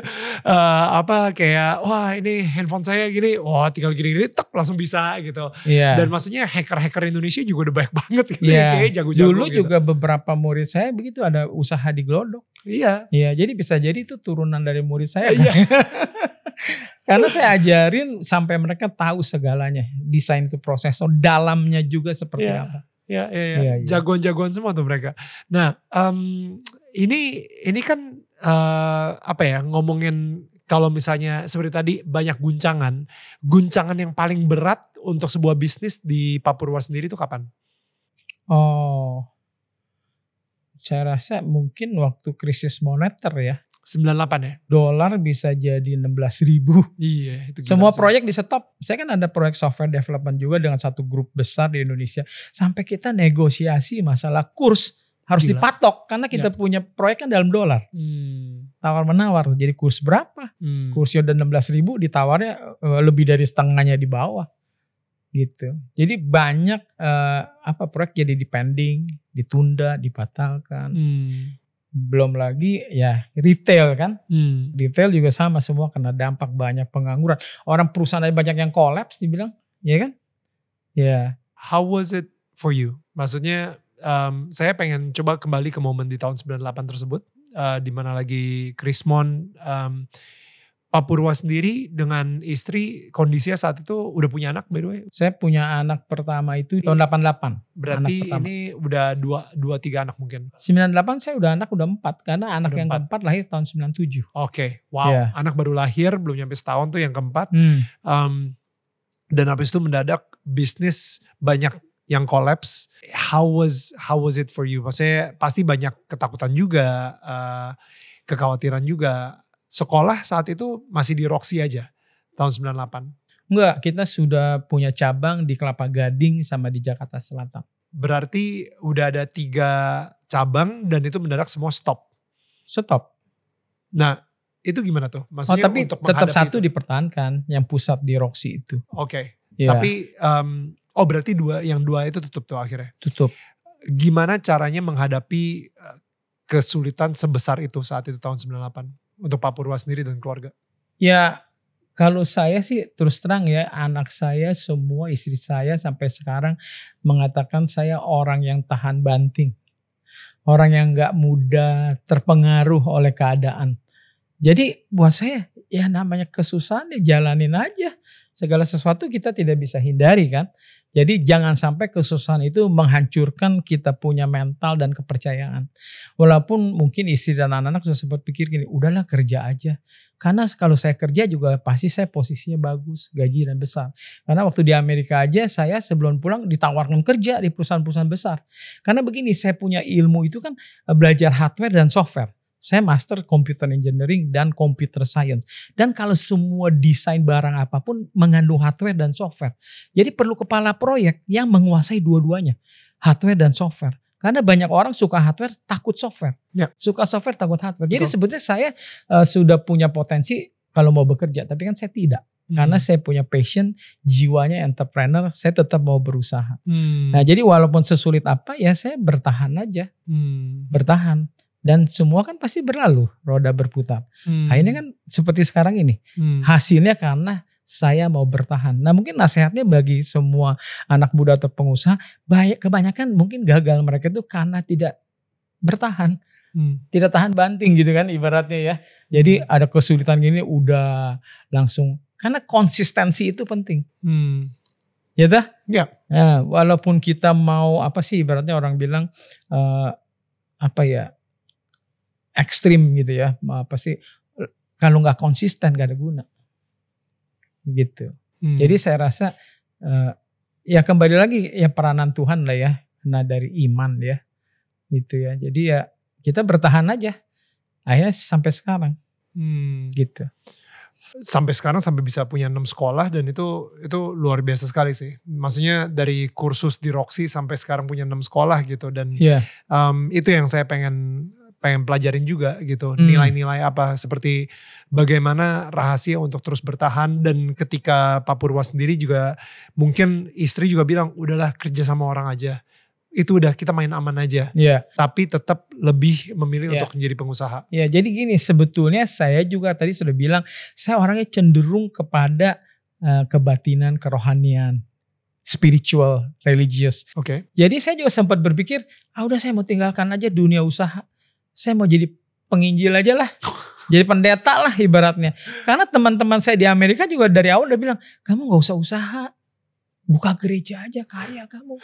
eh, apa kayak wah ini handphone saya gini, wah tinggal gini-gini tek langsung bisa gitu. Iya. Dan maksudnya hacker-hacker Indonesia juga udah banyak banget gitu Iya. ya, kayaknya jago-jago Dulu gitu. juga beberapa murid saya begitu ada usaha di Glodok. Iya. Iya, jadi bisa jadi itu turunan dari murid saya. Iya. Karena saya ajarin sampai mereka tahu segalanya. Desain itu prosesor, dalamnya juga seperti Iya. apa. Ya, ya, ya. Iya, iya. Jagoan-jagoan semua tuh mereka. Nah, em, ini ini kan eh, apa ya ngomongin kalau misalnya seperti tadi banyak guncangan, guncangan yang paling berat untuk sebuah bisnis di Papua sendiri itu kapan? Oh, saya rasa mungkin waktu krisis moneter ya. 98 ya? Dolar bisa jadi 16 ribu. Iya, itu Semua sih. proyek di stop. Saya kan ada proyek software development juga dengan satu grup besar di Indonesia. Sampai kita negosiasi masalah kurs harus Gila. dipatok karena kita punya proyek kan dalam dolar. Hmm, Tawar menawar. Jadi kurs berapa? hmm. Kursnya udah 16 ribu ditawarnya eh, lebih dari setengahnya di bawah. Gitu. Jadi banyak eh, apa proyek jadi dipending, ditunda, dibatalkan. Hmm, Belum lagi ya retail kan. hmm. Retail juga sama semua kena dampak banyak pengangguran. Orang perusahaan ada banyak yang kolaps dibilang, ya kan? Ya. How was it for you? Maksudnya em, saya pengen coba kembali ke momen di tahun 98 tersebut. eh, di mana lagi Krismon em, Papurwa sendiri dengan istri kondisinya saat itu udah punya anak by the way. Saya punya anak pertama itu tahun 88. Berarti ini udah dua, dua tiga anak mungkin. 98 saya udah anak udah empat karena anak Udah yang empat. keempat lahir tahun 97. Oke, wow. Iya. Anak baru lahir belum nyampe setahun tuh yang keempat. Hmm. Em, dan habis itu mendadak bisnis banyak yang collapse. How was how was it for you? Maksudnya pasti banyak ketakutan juga, eh, kekhawatiran juga. Sekolah saat itu masih di Roxy aja tahun 98. Enggak, kita sudah punya cabang di Kelapa Gading sama di Jakarta Selatan. Berarti udah ada tiga cabang dan itu mendadak semua stop. Stop. Nah itu gimana tuh? Oh, Maksudnya tapi untuk tetap satu itu? dipertahankan yang pusat di Roxy itu. Oke. Ya, Tapi em, oh berarti dua yang dua itu tutup tuh akhirnya. tutup. Gimana caranya menghadapi eh, kesulitan sebesar itu saat itu tahun 98 untuk Pak Purwa sendiri dan keluarga? Ya kalau saya sih terus terang ya anak saya semua istri saya sampai sekarang mengatakan saya orang yang tahan banting. Orang yang nggak mudah terpengaruh oleh keadaan. Jadi buat saya ya namanya kesusahan ya jalanin aja. Segala sesuatu kita tidak bisa hindari kan. Jadi jangan sampai kesusahan itu menghancurkan kita punya mental dan kepercayaan. Walaupun mungkin istri dan anak-anak sudah sempat pikir gini, udahlah kerja aja. Karena kalau saya kerja juga pasti saya posisinya bagus, gaji dan besar. Karena waktu di Amerika aja saya sebelum pulang ditawarkan kerja di perusahaan-perusahaan besar. Karena begini, saya punya ilmu itu kan eh, belajar hardware dan software. Saya master computer engineering dan computer science. Dan kalau semua desain barang apa pun mengandung hardware dan software. Jadi perlu kepala proyek yang menguasai dua-duanya. Hardware dan software. Karena banyak orang suka hardware, takut software. Ya. Suka software, takut hardware. Jadi Betul. sebetulnya saya eh, sudah punya potensi kalau mau bekerja. Tapi kan saya tidak. Karena Hmm. saya punya passion, jiwanya entrepreneur, saya tetap mau berusaha. Hmm. Nah jadi walaupun sesulit apa ya saya bertahan aja. Hmm. Bertahan. Dan semua kan pasti berlalu, roda berputar. Hmm. Akhirnya kan seperti sekarang ini. Hmm. Hasilnya karena saya mau bertahan. Nah mungkin nasihatnya bagi semua anak muda atau pengusaha, banyak kebanyakan mungkin gagal mereka itu karena tidak bertahan, Hmm. tidak tahan banting gitu kan ibaratnya ya. Jadi ada kesulitan gini udah langsung karena konsistensi itu penting. Hmm. Ya dah? Ya. Nah, walaupun kita mau apa sih ibaratnya orang bilang eh, apa ya ekstrim gitu ya, apa sih kalau nggak konsisten gak ada guna, gitu. Hmm. Jadi saya rasa eh, ya kembali lagi ya peranan Tuhan lah ya, nah dari iman ya, gitu ya. Jadi ya kita bertahan aja, akhirnya sampai sekarang Hmm. gitu. sampai sekarang sampai bisa punya enam sekolah dan itu itu luar biasa sekali sih. Maksudnya dari kursus di Roxy sampai sekarang punya enam sekolah gitu dan Iya. um, itu yang saya pengen pengen pelajarin juga gitu Hmm. nilai-nilai apa seperti bagaimana rahasia untuk terus bertahan dan ketika Pak Purwa sendiri juga mungkin istri juga bilang udahlah kerja sama orang aja itu udah kita main aman aja Iya. tapi tetap lebih memilih Iya. untuk menjadi pengusaha Ya, jadi gini, sebetulnya saya juga tadi sudah bilang, saya orangnya cenderung kepada eh, kebatinan, kerohanian, spiritual, religious. oke Jadi saya juga sempat berpikir, ah udah saya mau tinggalkan aja dunia usaha. Saya mau jadi penginjil aja lah. Jadi pendeta lah ibaratnya. Karena teman-teman saya di Amerika juga dari awal udah bilang, kamu gak usah usaha. Buka gereja aja, kaya kamu.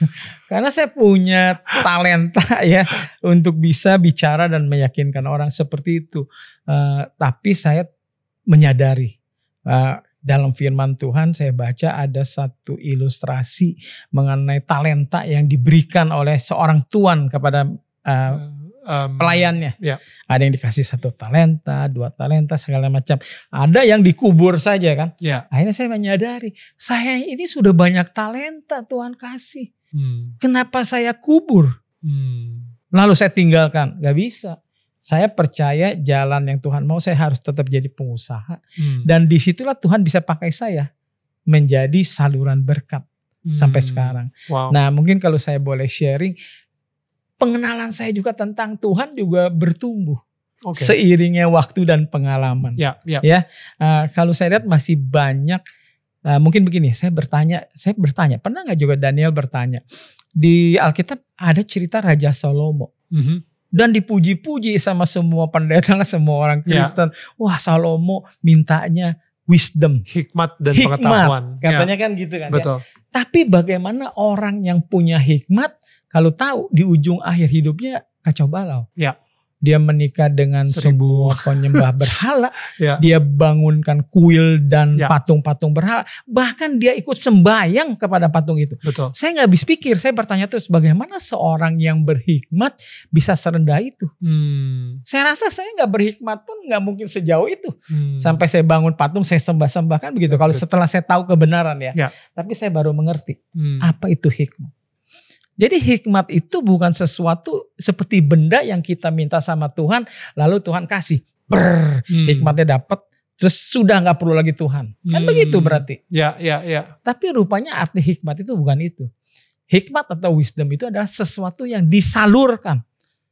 Karena saya punya talenta ya untuk bisa bicara dan meyakinkan orang seperti itu. Eh, tapi saya menyadari eh, dalam firman Tuhan saya baca ada satu ilustrasi mengenai talenta yang diberikan oleh seorang tuan kepada eh, Um, pelayannya. ya. Ada yang dikasih satu talenta, dua talenta, segala macam. Ada yang dikubur saja kan. ya Akhirnya saya menyadari, saya ini sudah banyak talenta Tuhan kasih. hmm, Kenapa saya kubur? hmm, Lalu saya tinggalkan? Gak bisa. Saya percaya jalan yang Tuhan mau saya harus tetap jadi pengusaha. hmm, Dan di situlah Tuhan bisa pakai saya menjadi saluran berkat sampai hmm. sekarang. wow Nah mungkin kalau saya boleh sharing, pengenalan saya juga tentang Tuhan juga bertumbuh. oke Seiringnya waktu dan pengalaman. ya ya Uh, kalau saya lihat masih banyak, uh, mungkin begini, saya bertanya, saya bertanya, pernah nggak juga Daniel bertanya, di Alkitab ada cerita Raja Salomo. Mhm. Dan dipuji-puji sama semua pendeta, semua orang Ya. Kristen. Wah Salomo mintanya wisdom. hikmat dan Hikmat, pengetahuan Ya, Katanya kan gitu kan. ya. betul Tapi bagaimana orang yang punya hikmat kalau tahu di ujung akhir hidupnya kacau balau. Ya. Dia menikah dengan Seribu. semua penyembah berhala. Ya. Dia bangunkan kuil dan Ya. patung-patung berhala. Bahkan dia ikut sembayang kepada patung itu. betul Saya nggak habis pikir, saya bertanya terus bagaimana seorang yang berhikmat bisa serendah itu. hmm, Saya rasa saya nggak berhikmat pun nggak mungkin sejauh itu. hmm. Sampai saya bangun patung, saya sembah-sembah kan begitu. That's Kalau good. setelah saya tahu kebenaran ya. Ya. Tapi saya baru mengerti Hmm. apa itu hikmat. Jadi hikmat itu bukan sesuatu seperti benda yang kita minta sama Tuhan, lalu Tuhan kasih. Ber, Hmm. hikmatnya dapat, terus sudah nggak perlu lagi Tuhan. Kan Hmm. begitu berarti. Ya, ya, ya. Tapi rupanya arti hikmat itu bukan itu. Hikmat atau wisdom itu adalah sesuatu yang disalurkan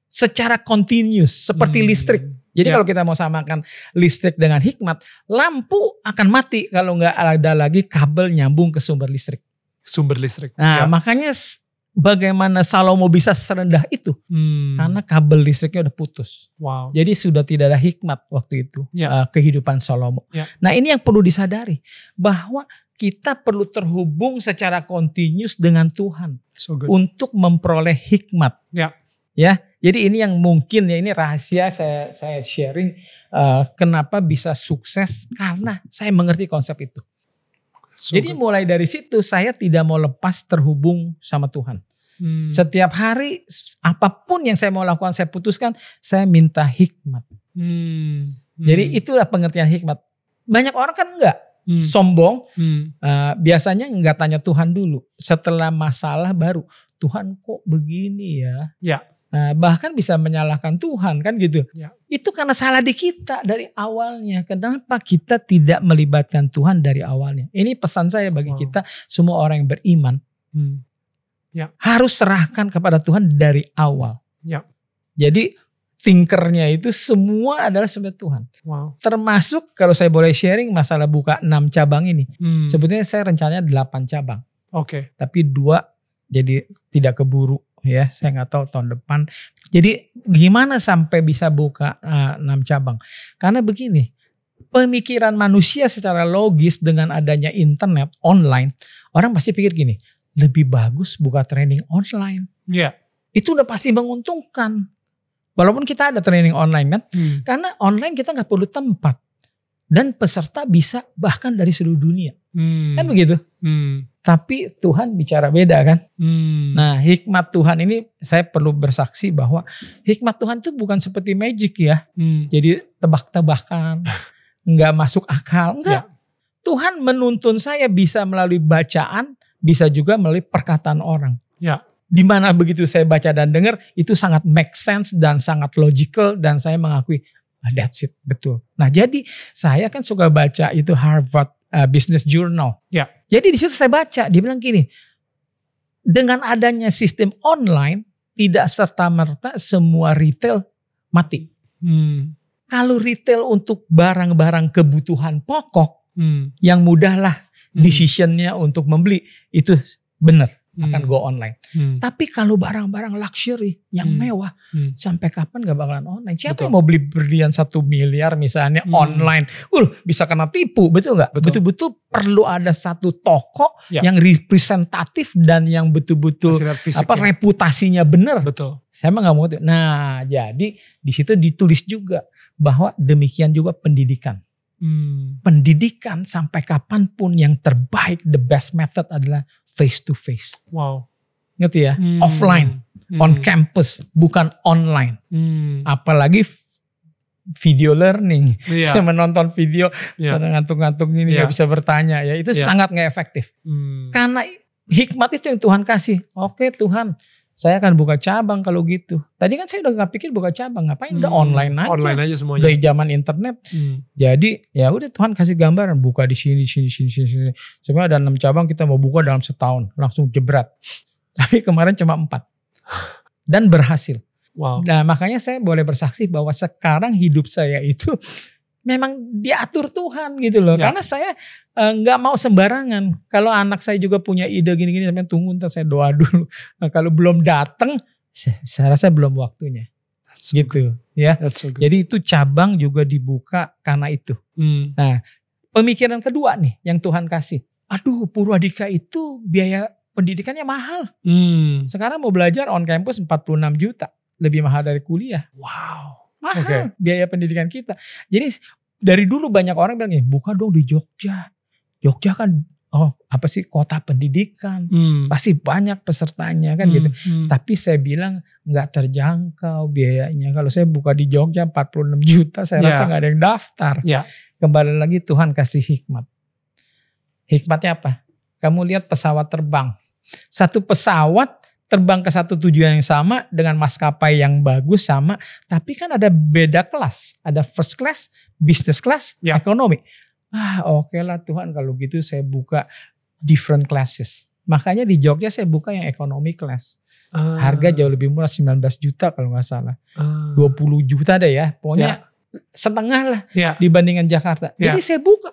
secara continuous, seperti Hmm. listrik. Jadi Ya. kalau kita mau samakan listrik dengan hikmat, lampu akan mati kalau nggak ada lagi kabel nyambung ke sumber listrik. Sumber listrik. Nah, Ya. makanya bagaimana Salomo bisa serendah itu? Hmm. Karena kabel listriknya udah putus. wow. Jadi sudah tidak ada hikmat waktu itu Ya. uh, kehidupan Salomo. Ya. Nah, ini yang perlu disadari bahwa kita perlu terhubung secara continuous dengan Tuhan So good. untuk memperoleh hikmat. Ya. Ya. Jadi ini yang mungkin ya ini rahasia saya saya sharing uh, kenapa bisa sukses karena saya mengerti konsep itu. So Jadi good. mulai dari situ saya tidak mau lepas terhubung sama Tuhan. Hmm. Setiap hari apa pun yang saya mau lakukan saya putuskan saya minta hikmat. Hmm. Jadi itulah pengertian hikmat. Banyak orang kan enggak Hmm. sombong, Hmm. eh, biasanya enggak tanya Tuhan dulu. Setelah masalah baru Tuhan kok begini ya. Ya. Eh, bahkan bisa menyalahkan Tuhan kan gitu. Ya. Itu karena salah di kita dari awalnya. Kenapa kita tidak melibatkan Tuhan dari awalnya? Ini pesan saya bagi Wow. kita semua orang yang beriman Hmm. Harus serahkan kepada Tuhan dari awal. Ya. Jadi thinkernya itu semua adalah sebenarnya Tuhan. Wow. Termasuk kalau saya boleh sharing masalah buka 6 cabang ini. Hmm. Sebetulnya saya rencananya 8 cabang. Oke. Tapi dua jadi tidak keburu ya. Saya nggak tahu tahun depan. Jadi gimana sampai bisa buka uh, 6 cabang? Karena begini. Pemikiran manusia secara logis dengan adanya internet online. Orang pasti pikir gini. Lebih bagus buka training online. Ya. Itu udah pasti menguntungkan. Walaupun kita ada training online kan. Hmm. Karena online kita nggak perlu tempat. Dan peserta bisa bahkan dari seluruh dunia. Hmm. Kan begitu. Hmm. Tapi Tuhan bicara beda kan. Hmm. Nah hikmat Tuhan ini saya perlu bersaksi bahwa hikmat Tuhan itu bukan seperti magic ya. Hmm. Jadi tebak-tebakan. nggak masuk akal. Enggak. Ya. Tuhan menuntun saya bisa melalui bacaan, bisa juga melalui perkataan orang. Ya. Di mana begitu saya baca dan dengar itu sangat make sense dan sangat logical dan saya mengakui ah, that's it betul. Nah jadi saya kan suka baca itu Harvard uh, Business Journal. Ya. Jadi di situ saya baca dia bilang gini, dengan adanya sistem online tidak serta merta semua retail mati. Hmm. Kalau retail untuk barang-barang kebutuhan pokok Hmm. yang mudah lah Hmm. decisionnya untuk membeli itu benar akan Hmm. go online. Hmm. Tapi kalau barang-barang luxury yang Hmm. mewah Hmm. sampai kapan gak bakalan online? Siapa Betul. yang mau beli berlian satu miliar misalnya Hmm. online? Uh bisa kena tipu betul nggak? Betul. Betul-betul perlu ada satu toko Ya. yang representatif dan yang betul-betul apa reputasinya benar. Betul. Saya mah nggak mau itu. Nah jadi di situ ditulis juga bahwa demikian juga pendidikan Hmm. pendidikan sampai kapan pun yang terbaik, the best method adalah face to face. Wow. Ngerti ya? Hmm. Offline, Hmm. on campus, bukan online. Hmm. Apalagi video learning. Iya. Saya menonton video, Iya. ngantung-ngantung ini Iya. nggak bisa bertanya ya. Itu Iya. sangat nggak efektif. Hmm. Karena hikmat itu yang Tuhan kasih. Oke Tuhan, saya akan buka cabang kalau gitu. Tadi kan saya udah nggak pikir buka cabang, ngapain? Udah Hmm. online aja. Online aja semuanya. Udah zaman internet. Hmm. Jadi ya udah Tuhan kasih gambaran buka di sini di sini di sini di sini. Sebenarnya ada enam cabang kita mau buka dalam setahun langsung jebret. Tapi kemarin cuma empat dan berhasil. Wow. Nah makanya saya boleh bersaksi bahwa sekarang hidup saya itu memang diatur Tuhan gitu loh. Ya. Karena saya eh, nggak mau sembarangan. Kalau anak saya juga punya ide gini-gini, sampai tunggu ntar saya doa dulu. Nah, kalau belum datang, saya, saya rasa belum waktunya. That's so good. Gitu ya. That's so good. Jadi itu cabang juga dibuka karena itu. Hmm. Pemikiran kedua nih yang Tuhan kasih. Aduh Purwadika itu biaya pendidikannya mahal. Hmm. Sekarang mau belajar on campus 46 juta. Lebih mahal dari kuliah. Wow. Mahal Oke. biaya pendidikan kita. Jadi dari dulu banyak orang bilang, "Eh, buka dong di Jogja. Jogja kan oh apa sih kota pendidikan. Hmm. Pasti banyak pesertanya kan Hmm. gitu. Hmm. Tapi saya bilang nggak terjangkau biayanya. Kalau saya buka di Jogja 46 juta saya Ya. rasa nggak ada yang daftar. Ya. Kembali lagi Tuhan kasih hikmat. Hikmatnya apa? Kamu lihat pesawat terbang. Satu pesawat terbang ke satu tujuan yang sama dengan maskapai yang bagus sama, tapi kan ada beda kelas. Ada first class, business class, Ya. ekonomi. Ah oke lah Tuhan kalau gitu saya buka different classes. Makanya di Jogja saya buka yang ekonomi class. Ah. Harga jauh lebih murah 19 juta kalau nggak salah. Ah. 20 juta deh ya. Pokoknya setengah lah Ya. dibandingkan Jakarta. Ya. Jadi saya buka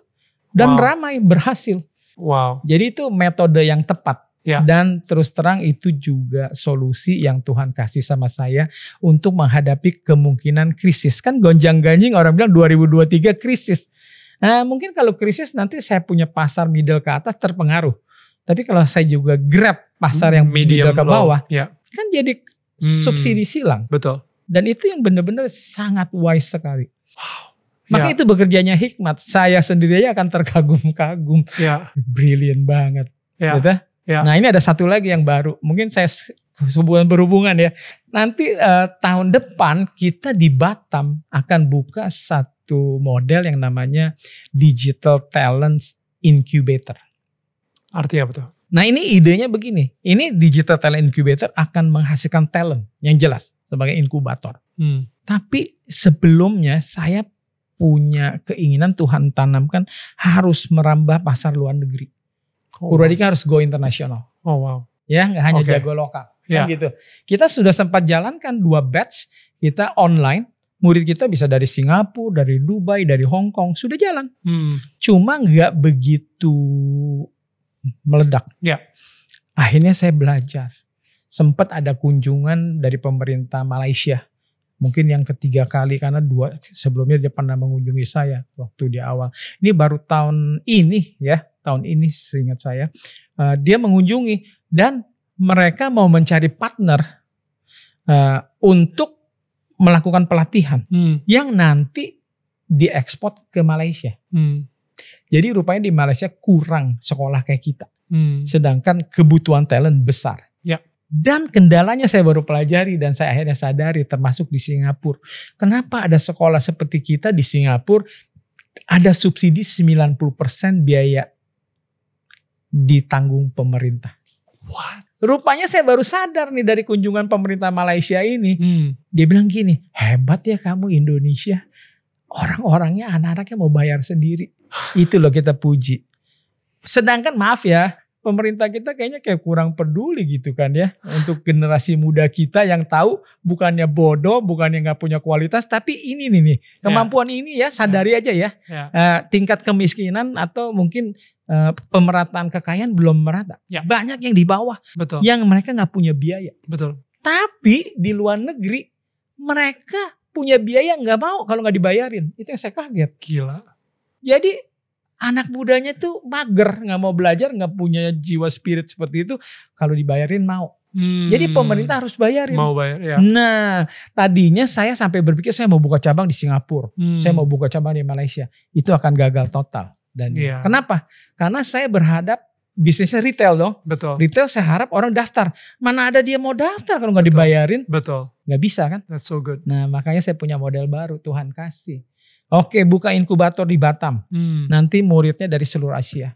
dan Wow. ramai berhasil. Wow. Jadi itu metode yang tepat. Ya. Dan terus terang itu juga solusi yang Tuhan kasih sama saya untuk menghadapi kemungkinan krisis. Kan gonjang-ganjing orang bilang 2023 krisis. Nah, mungkin kalau krisis nanti saya punya pasar middle ke atas terpengaruh. Tapi kalau saya juga grab pasar yang middle ke low. bawah, Ya. kan jadi Hmm. subsidi silang. Betul. Dan itu yang benar-benar sangat wise sekali. Maka Ya. itu bekerjanya hikmat. Saya sendiri aja akan terkagum-kagum. Ya. Brilliant banget. Ya. Gitu? Ya. Nah ini ada satu lagi yang baru. Mungkin saya s- hubungan berhubungan ya. Nanti eh, tahun depan kita di Batam akan buka satu model yang namanya Digital Talents Incubator. Artinya apa tuh? Nah ini idenya begini. Ini Digital Talent Incubator akan menghasilkan talent yang jelas sebagai inkubator. Hmm. Tapi sebelumnya saya punya keinginan Tuhan tanamkan harus merambah pasar luar negeri. Oh, Purwadika harus go internasional. Oh wow. Ya nggak hanya Oke. jago lokal. Ya. Kan gitu. Kita sudah sempat jalankan dua batch. Kita online. Murid kita bisa dari Singapura, dari Dubai, dari Hong Kong. Sudah jalan. Hmm. Cuma nggak begitu meledak. Ya. Akhirnya saya belajar. Sempat ada kunjungan dari pemerintah Malaysia. Mungkin yang ketiga kali karena dua sebelumnya dia pernah mengunjungi saya waktu di awal. Ini baru tahun ini ya, tahun ini seingat saya. Eh, dia mengunjungi dan mereka mau mencari partner eh, untuk melakukan pelatihan Hmm. yang nanti diekspor ke Malaysia. Hmm. Jadi rupanya di Malaysia kurang sekolah kayak kita. Hmm. Sedangkan kebutuhan talent besar. Ya. Dan kendalanya saya baru pelajari dan saya akhirnya sadari termasuk di Singapura. Kenapa ada sekolah seperti kita di Singapura ada subsidi 90% biaya ditanggung pemerintah. What? Rupanya saya baru sadar nih dari kunjungan pemerintah Malaysia ini. Hmm. Dia bilang gini, hebat ya kamu Indonesia. Orang-orangnya anak-anaknya mau bayar sendiri. Itu loh kita puji. Sedangkan maaf ya, pemerintah kita kayaknya kayak kurang peduli gitu kan ya. Untuk generasi muda kita yang tahu bukannya bodoh, bukannya nggak punya kualitas. Tapi ini nih nih, kemampuan ini ya sadari aja ya. Ya. Eh, tingkat kemiskinan atau mungkin eh, pemerataan kekayaan belum merata. Ya. Banyak yang di bawah, Betul. yang mereka nggak punya biaya. Betul. Tapi di luar negeri mereka punya biaya nggak mau kalau nggak dibayarin. Itu yang saya kaget. Gila. Jadi anak mudanya tuh mager, nggak mau belajar, nggak punya jiwa spirit seperti itu. Kalau dibayarin mau. Hmm. Jadi pemerintah harus bayarin. mau bayar ya. Nah, tadinya saya sampai berpikir saya mau buka cabang di Singapura, Hmm. saya mau buka cabang di Malaysia. Itu akan gagal total. Dan Iya. kenapa? Karena saya berhadap bisnisnya retail dong. Betul. Retail saya harap orang daftar. Mana ada dia mau daftar kalau nggak dibayarin? Betul. Nggak bisa kan? That's so good. Nah makanya saya punya model baru Tuhan kasih. Oke buka inkubator di Batam. Hmm. Nanti muridnya dari seluruh Asia.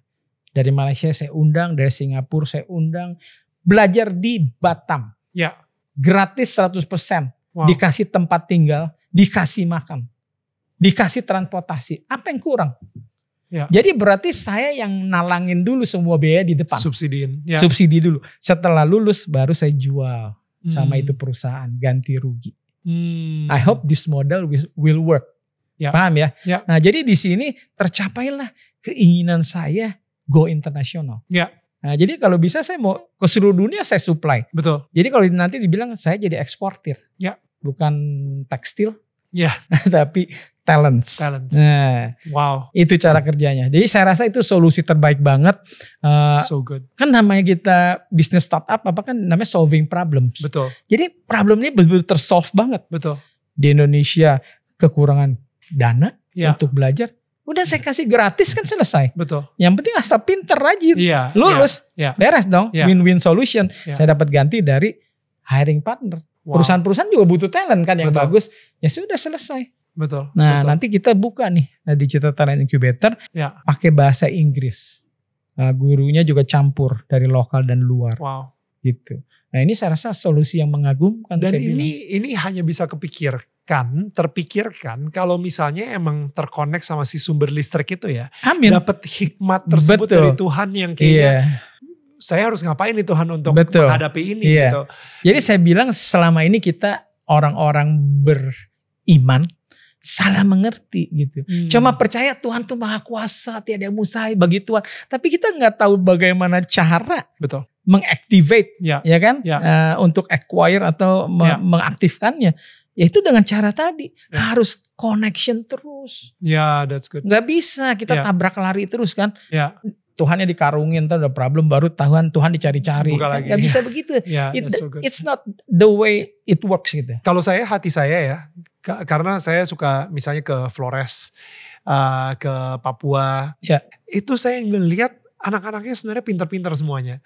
Dari Malaysia saya undang, dari Singapura saya undang. Belajar di Batam. Ya. Gratis 100%. Wow. Dikasih tempat tinggal, dikasih makan. Dikasih transportasi. Apa yang kurang? Ya. Jadi berarti saya yang nalangin dulu semua biaya di depan. Subsidiin. Ya. Subsidi dulu. Setelah lulus baru saya jual sama Hmm. itu perusahaan ganti rugi. Hmm. I hope this model will work. Ya. Paham ya? Ya. Nah, jadi di sini tercapailah keinginan saya go internasional. Ya. Nah, jadi kalau bisa saya mau ke seluruh dunia saya supply. Betul. Jadi kalau nanti dibilang saya jadi eksportir. Ya. Bukan tekstil, Ya. tapi talents. Talents. Nah, Wow. itu cara kerjanya. Jadi saya rasa itu solusi terbaik banget. Eh, So good. kan namanya kita bisnis startup apa kan namanya solving problems. Betul. Jadi problem ini betul-betul tersolve banget. Betul. Di Indonesia kekurangan dana Ya. untuk belajar. Udah saya kasih gratis kan selesai. Betul. Yang penting asal pinter rajin. Iya. Lulus. Ya. Beres dong. Ya. Win-win solution. Ya. Saya dapat ganti dari hiring partner. Wow. Perusahaan-perusahaan juga butuh talent kan yang Betul. bagus. Ya sudah selesai. Betul. Nah Betul. nanti kita buka nih eh, Digital Talent Incubator. Ya. Pakai bahasa Inggris. Nah, gurunya juga campur dari lokal dan luar Wow. gitu. Nah ini saya rasa solusi yang mengagumkan. Dan saya bilang. ini ini hanya bisa kepikirkan, terpikirkan kalau misalnya emang terkonek sama si sumber listrik itu ya, Amin. dapat hikmat tersebut Betul. dari Tuhan yang kayaknya Iya. saya harus ngapain nih Tuhan untuk Betul. menghadapi ini Iya. gitu. Jadi saya bilang selama ini kita orang-orang beriman salah mengerti gitu. Hmm. Cuma percaya Tuhan tuh maha kuasa, tiada mustahil bagi Tuhan. Tapi kita nggak tahu bagaimana cara betul. mengactivate, Ya. ya kan, Ya. Eh, untuk acquire atau me- Ya. mengaktifkannya. Yaitu dengan cara tadi Ya. harus connection terus. Ya, that's good. Nggak bisa kita Ya. tabrak lari terus kan. Ya. Tuhannya dikarungin, ntar ada problem baru Tuhan Tuhan dicari-cari. Kan lagi. Nggak bisa begitu. Ya, It- so good. it's not the way it works gitu. Kalau saya hati saya ya, ka- karena saya suka misalnya ke Flores, uh, ke Papua, Ya. itu saya ngelihat anak-anaknya sebenarnya pinter-pinter semuanya.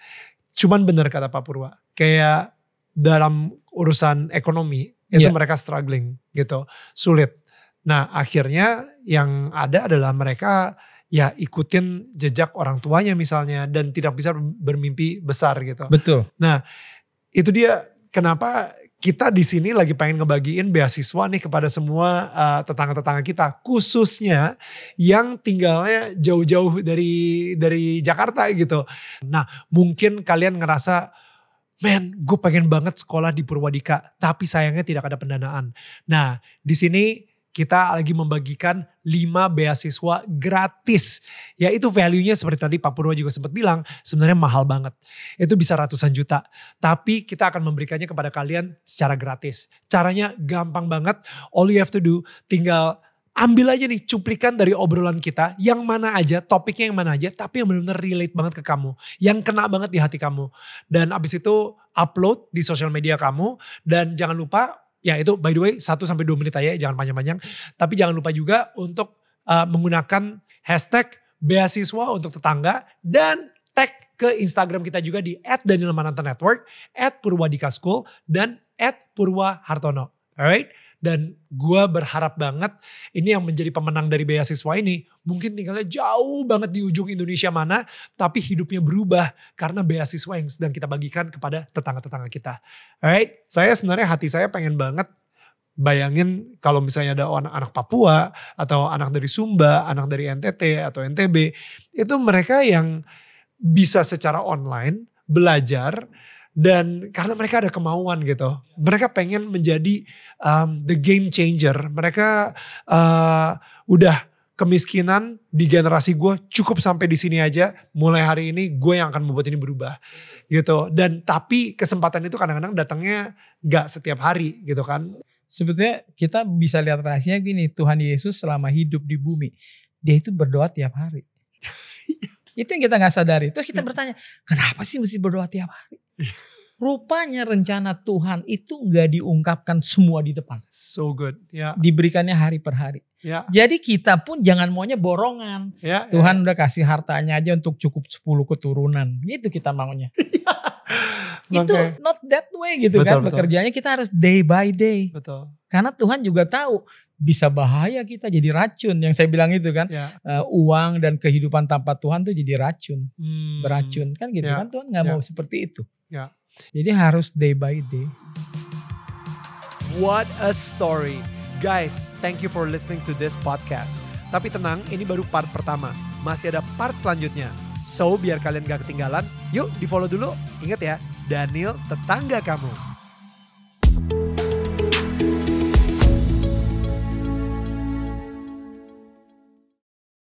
Cuman benar kata Pak Purwa, kayak dalam urusan ekonomi itu Ya. mereka struggling gitu, sulit. Nah akhirnya yang ada adalah mereka ya ikutin jejak orang tuanya misalnya dan tidak bisa bermimpi besar gitu Betul. itu dia kenapa kita di sini lagi pengen ngebagiin beasiswa nih kepada semua uh, tetangga-tetangga kita khususnya yang tinggalnya jauh-jauh dari dari Jakarta gitu. Nah, mungkin kalian ngerasa Men, gue pengen banget sekolah di Purwadika, tapi sayangnya tidak ada pendanaan. Nah, di sini kita lagi membagikan 5 beasiswa gratis. Ya itu value-nya seperti tadi Pak Purwa juga sempat bilang, sebenarnya mahal banget. Itu bisa ratusan juta. Tapi kita akan memberikannya kepada kalian secara gratis. Caranya gampang banget. All you have to do tinggal ambil aja nih cuplikan dari obrolan kita. Yang mana aja, topiknya yang mana aja. Tapi yang benar-benar relate banget ke kamu. Yang kena banget di hati kamu. Dan abis itu upload di sosial media kamu. Dan jangan lupa, ya itu by the way 1 sampai 2 menit aja jangan panjang-panjang. Tapi jangan lupa juga untuk uh, menggunakan hashtag beasiswa untuk tetangga. Dan tag ke Instagram kita juga di @danielmananta network, dan @purwahartono. Alright? Dan gue berharap banget ini yang menjadi pemenang dari beasiswa ini mungkin tinggalnya jauh banget di ujung Indonesia mana, tapi hidupnya berubah karena beasiswa yang sedang kita bagikan kepada tetangga-tetangga kita. Alright, saya sebenarnya hati saya pengen banget bayangin kalau misalnya ada anak-anak Papua atau anak dari Sumba, anak dari NTT atau NTB, itu mereka yang bisa secara online belajar dan karena mereka ada kemauan gitu, mereka pengen menjadi um, the game changer. Mereka uh, udah kemiskinan di generasi gue cukup sampai di sini aja. Mulai hari ini gue yang akan membuat ini berubah gitu. Dan tapi kesempatan itu kadang-kadang datangnya gak setiap hari gitu kan. Sebetulnya kita bisa lihat rahasia gini, Tuhan Yesus selama hidup di bumi, dia itu berdoa tiap hari. Itu yang kita nggak sadari. Terus kita bertanya, kenapa sih mesti berdoa tiap hari? Rupanya rencana Tuhan itu nggak diungkapkan semua di depan. So good, ya. Yeah. Diberikannya hari per hari. Ya. Jadi kita pun jangan maunya borongan. Ya, Tuhan ya. udah kasih hartanya aja untuk cukup 10 keturunan. Itu kita maunya. itu okay. not that way gitu betul, kan. Betul. Bekerjanya kita harus day by day. Betul. Karena Tuhan juga tahu bisa bahaya kita jadi racun yang saya bilang itu kan. Ya. uh, uang dan kehidupan tanpa Tuhan tuh jadi racun. Hmm. beracun. Kan gitu ya. kan Tuhan nggak ya. mau seperti itu. Ya. jadi harus day by day. What a story. Guys thank you for listening to this podcast. Tapi tenang ini baru part pertama. Masih ada part selanjutnya. So biar kalian gak ketinggalan yuk di follow dulu. Ingat ya Daniel tetangga kamu